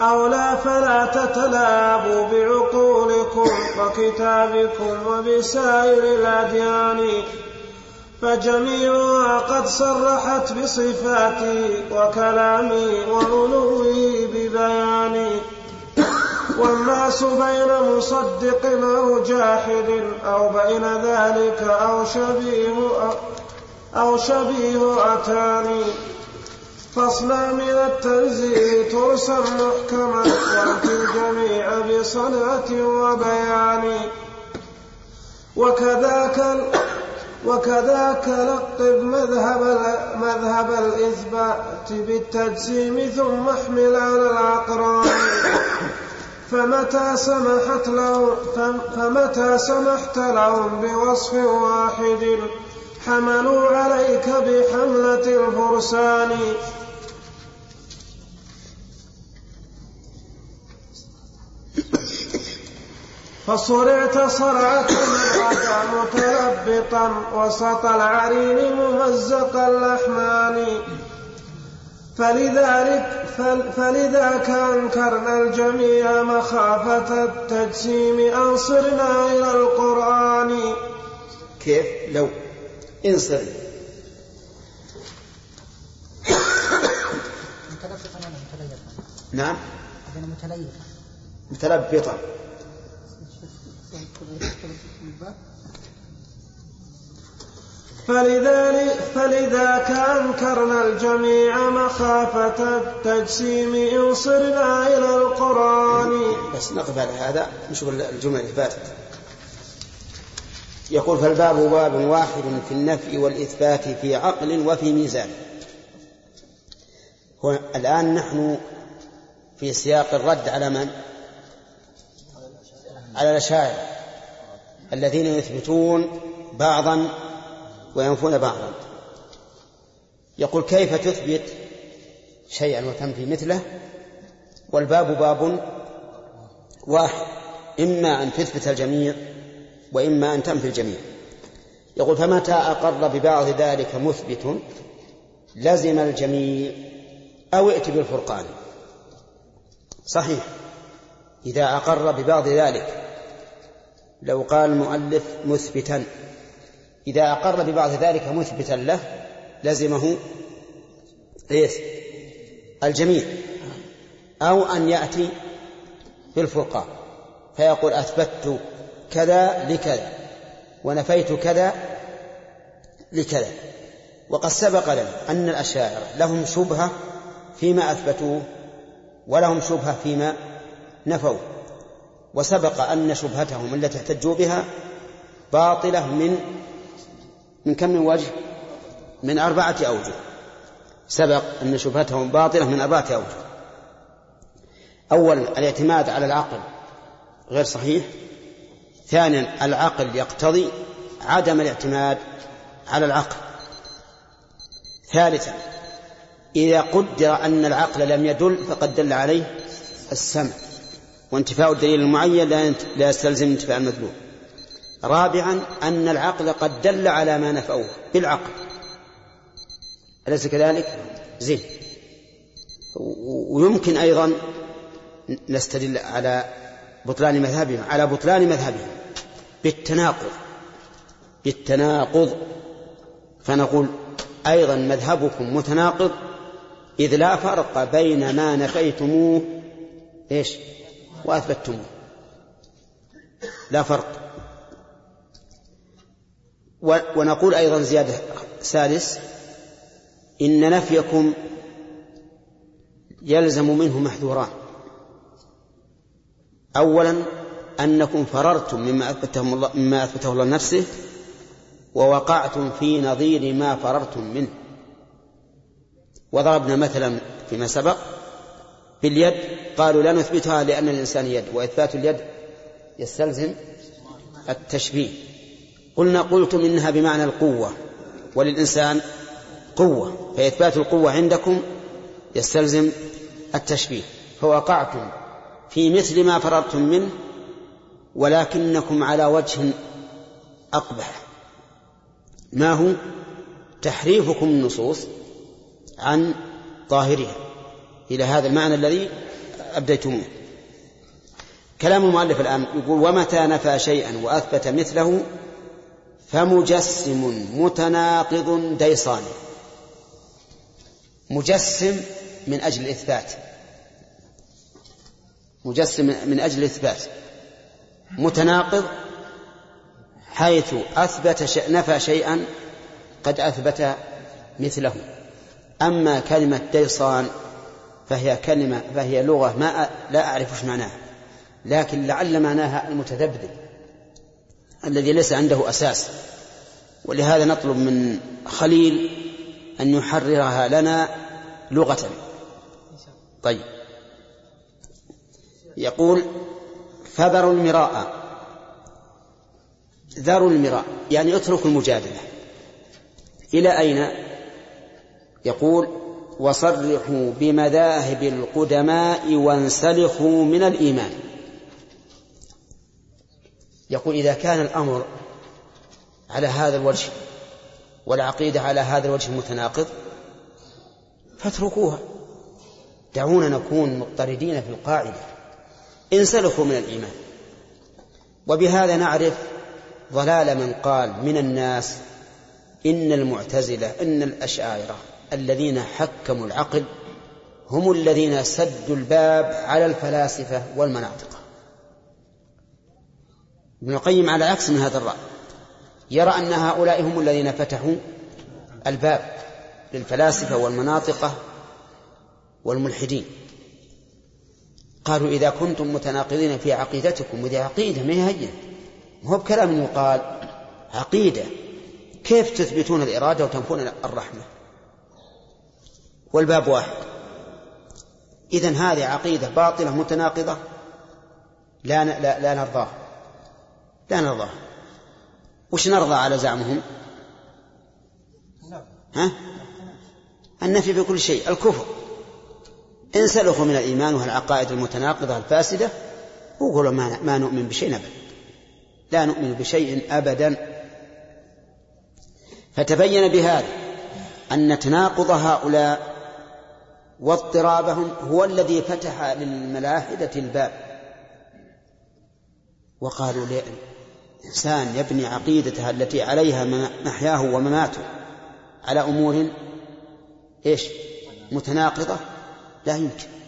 أو لا فلا تتلاعبوا بعقولكم وكتابكم وبسائر الأديان. فجميعها قد صرحت بصفاته وكلامه وعلوه ببيانه والناس بين مصدق أو جاحد أو بين ذلك أو شبيه أو شبيه أتاني. فاصنع من التنزيل ترسا محكما وأت الجميع بصنعة وبيان وكذاك وكذاك لقب مذهب مذهب الإثبات بالتجسيم ثم احمل على الأقران فمتى سمحت له فم- فمتى سمحت لهم بوصف واحد حملوا عليك بحملة الفرسان. فصرعت صرعة من أتى متلبطا وسط العرين ممزق الأحمان فلذلك فل فلذاك أنكرنا الجميع مخافة التجسيم. أن صرنا إلى القرآن. كيف؟ لو انصر متلفقا ولا متليفا؟ نعم. متلبطا. فلذلك فلذاك أنكرنا الجميع مخافة التجسيم إن صرنا إلى القرآن. بس نقف على هذا نشوف الجمل اللي فاتت. يقول فالباب باب واحد في النفي والإثبات في عقل وفي ميزان. هو الآن نحن في سياق الرد على من؟ على الأشاعرة. الذين يثبتون بعضا وينفون بعضا. يقول كيف تثبت شيئا وتنفي مثله؟ والباب باب واحد إما أن تثبت الجميع وإما أن تنفي الجميع. يقول فمتى أقر ببعض ذلك مثبت؟ لزم الجميع أو ائت بالفرقان. صحيح. إذا أقر ببعض ذلك لو قال المؤلف مثبتا. إذا أقر ببعض ذلك مثبتا له لزمه إيش؟ الجميع. أو أن يأتي بالفرقان. فيقول أثبت كذا لكذا ونفيت كذا لكذا. وقد سبق لنا أن الأشاعرة لهم شبهة فيما أثبتوه ولهم شبهة فيما نفوا وسبق أن شبهتهم التي احتجوا بها باطلة من من كم من وجه؟ من أربعة أوجه. سبق أن شبهتهم باطلة من أربعة أوجه. أولا الاعتماد على العقل غير صحيح. ثانيا العقل يقتضي عدم الاعتماد على العقل. ثالثا إذا قدر أن العقل لم يدل فقد دل عليه السمع. وانتفاء الدليل المعين لا يستلزم انتفاء المدلول رابعا أن العقل قد دل على ما نفوه بالعقل. أليس كذلك؟ زين. ويمكن أيضا نستدل على بطلان مذهبهم على بطلان مذهبهم بالتناقض. بالتناقض. فنقول أيضا مذهبكم متناقض إذ لا فرق بين ما نفيتموه. إيش؟ وأثبتموه لا فرق. ونقول أيضا زيادة. سادس إن نفيكم يلزم منه محذوران. أولا أنكم فررتم مما أثبته الله مما أثبته الله نفسه ووقعتم في نظير ما فررتم منه. وضربنا مثلا فيما سبق. باليد قالوا لا نثبتها لأن الإنسان يد وإثبات اليد يستلزم التشبيه. قلنا قلتم إنها بمعنى القوة وللإنسان قوة فإثبات القوة عندكم يستلزم التشبيه. فوقعتم في مثل ما فررتم منه ولكنكم على وجه أقبح. ما هو؟ تحريفكم النصوص عن ظاهرها. إلى هذا المعنى الذي أبديتموه. كلام المؤلف الآن يقول ومتى نفى شيئا وأثبت مثله فمجسم متناقض ديصان. مجسم من أجل الإثبات. مجسم من أجل الإثبات. متناقض حيث أثبت شيء نفى شيئا قد أثبت مثله. أما كلمة ديصان فهي كلمة فهي لغة ما لا أعرف إيش معناها. لكن لعل معناها المتذبذب الذي ليس عنده أساس. ولهذا نطلب من خليل أن يحررها لنا لغة. طيب. يقول فذروا المراء. ذروا المراء يعني اتركوا المجادلة. إلى أين؟ يقول وصرحوا بمذاهب القدماء وانسلخوا من الإيمان. يقول إذا كان الأمر على هذا الوجه والعقيدة على هذا الوجه المتناقض فاتركوها. دعونا نكون مضطردين في القاعدة. انسلخوا من الإيمان. وبهذا نعرف ضلال من قال من الناس إن المعتزلة إن الأشاعرة الذين حكموا العقل هم الذين سدوا الباب على الفلاسفة والمناطق. ابن القيم على عكس من هذا الرأي يرى أن هؤلاء هم الذين فتحوا الباب للفلاسفة والمناطقة والملحدين. قالوا إذا كنتم متناقضين في عقيدتكم وذي عقيدة ما هي هو بكلام يقال عقيدة. كيف تثبتون الإرادة وتنفون الرحمة؟ والباب واحد. إذا هذه عقيدة باطلة متناقضة لا لا, لا نرضاها. لا نرضاها. وش نرضى على زعمهم؟ ها؟ النفي في كل شيء الكفر. انسلخوا من الإيمان والعقائد المتناقضة الفاسدة وقولوا ما, ما نؤمن بشيء أبدا. لا نؤمن بشيء أبدا. فتبين بهذا أن تناقض هؤلاء واضطرابهم هو الذي فتح للملاحدة الباب. وقالوا إنسان يبني عقيدته التي عليها محياه ومماته على أمور إيش؟ متناقضة؟ لا يمكن.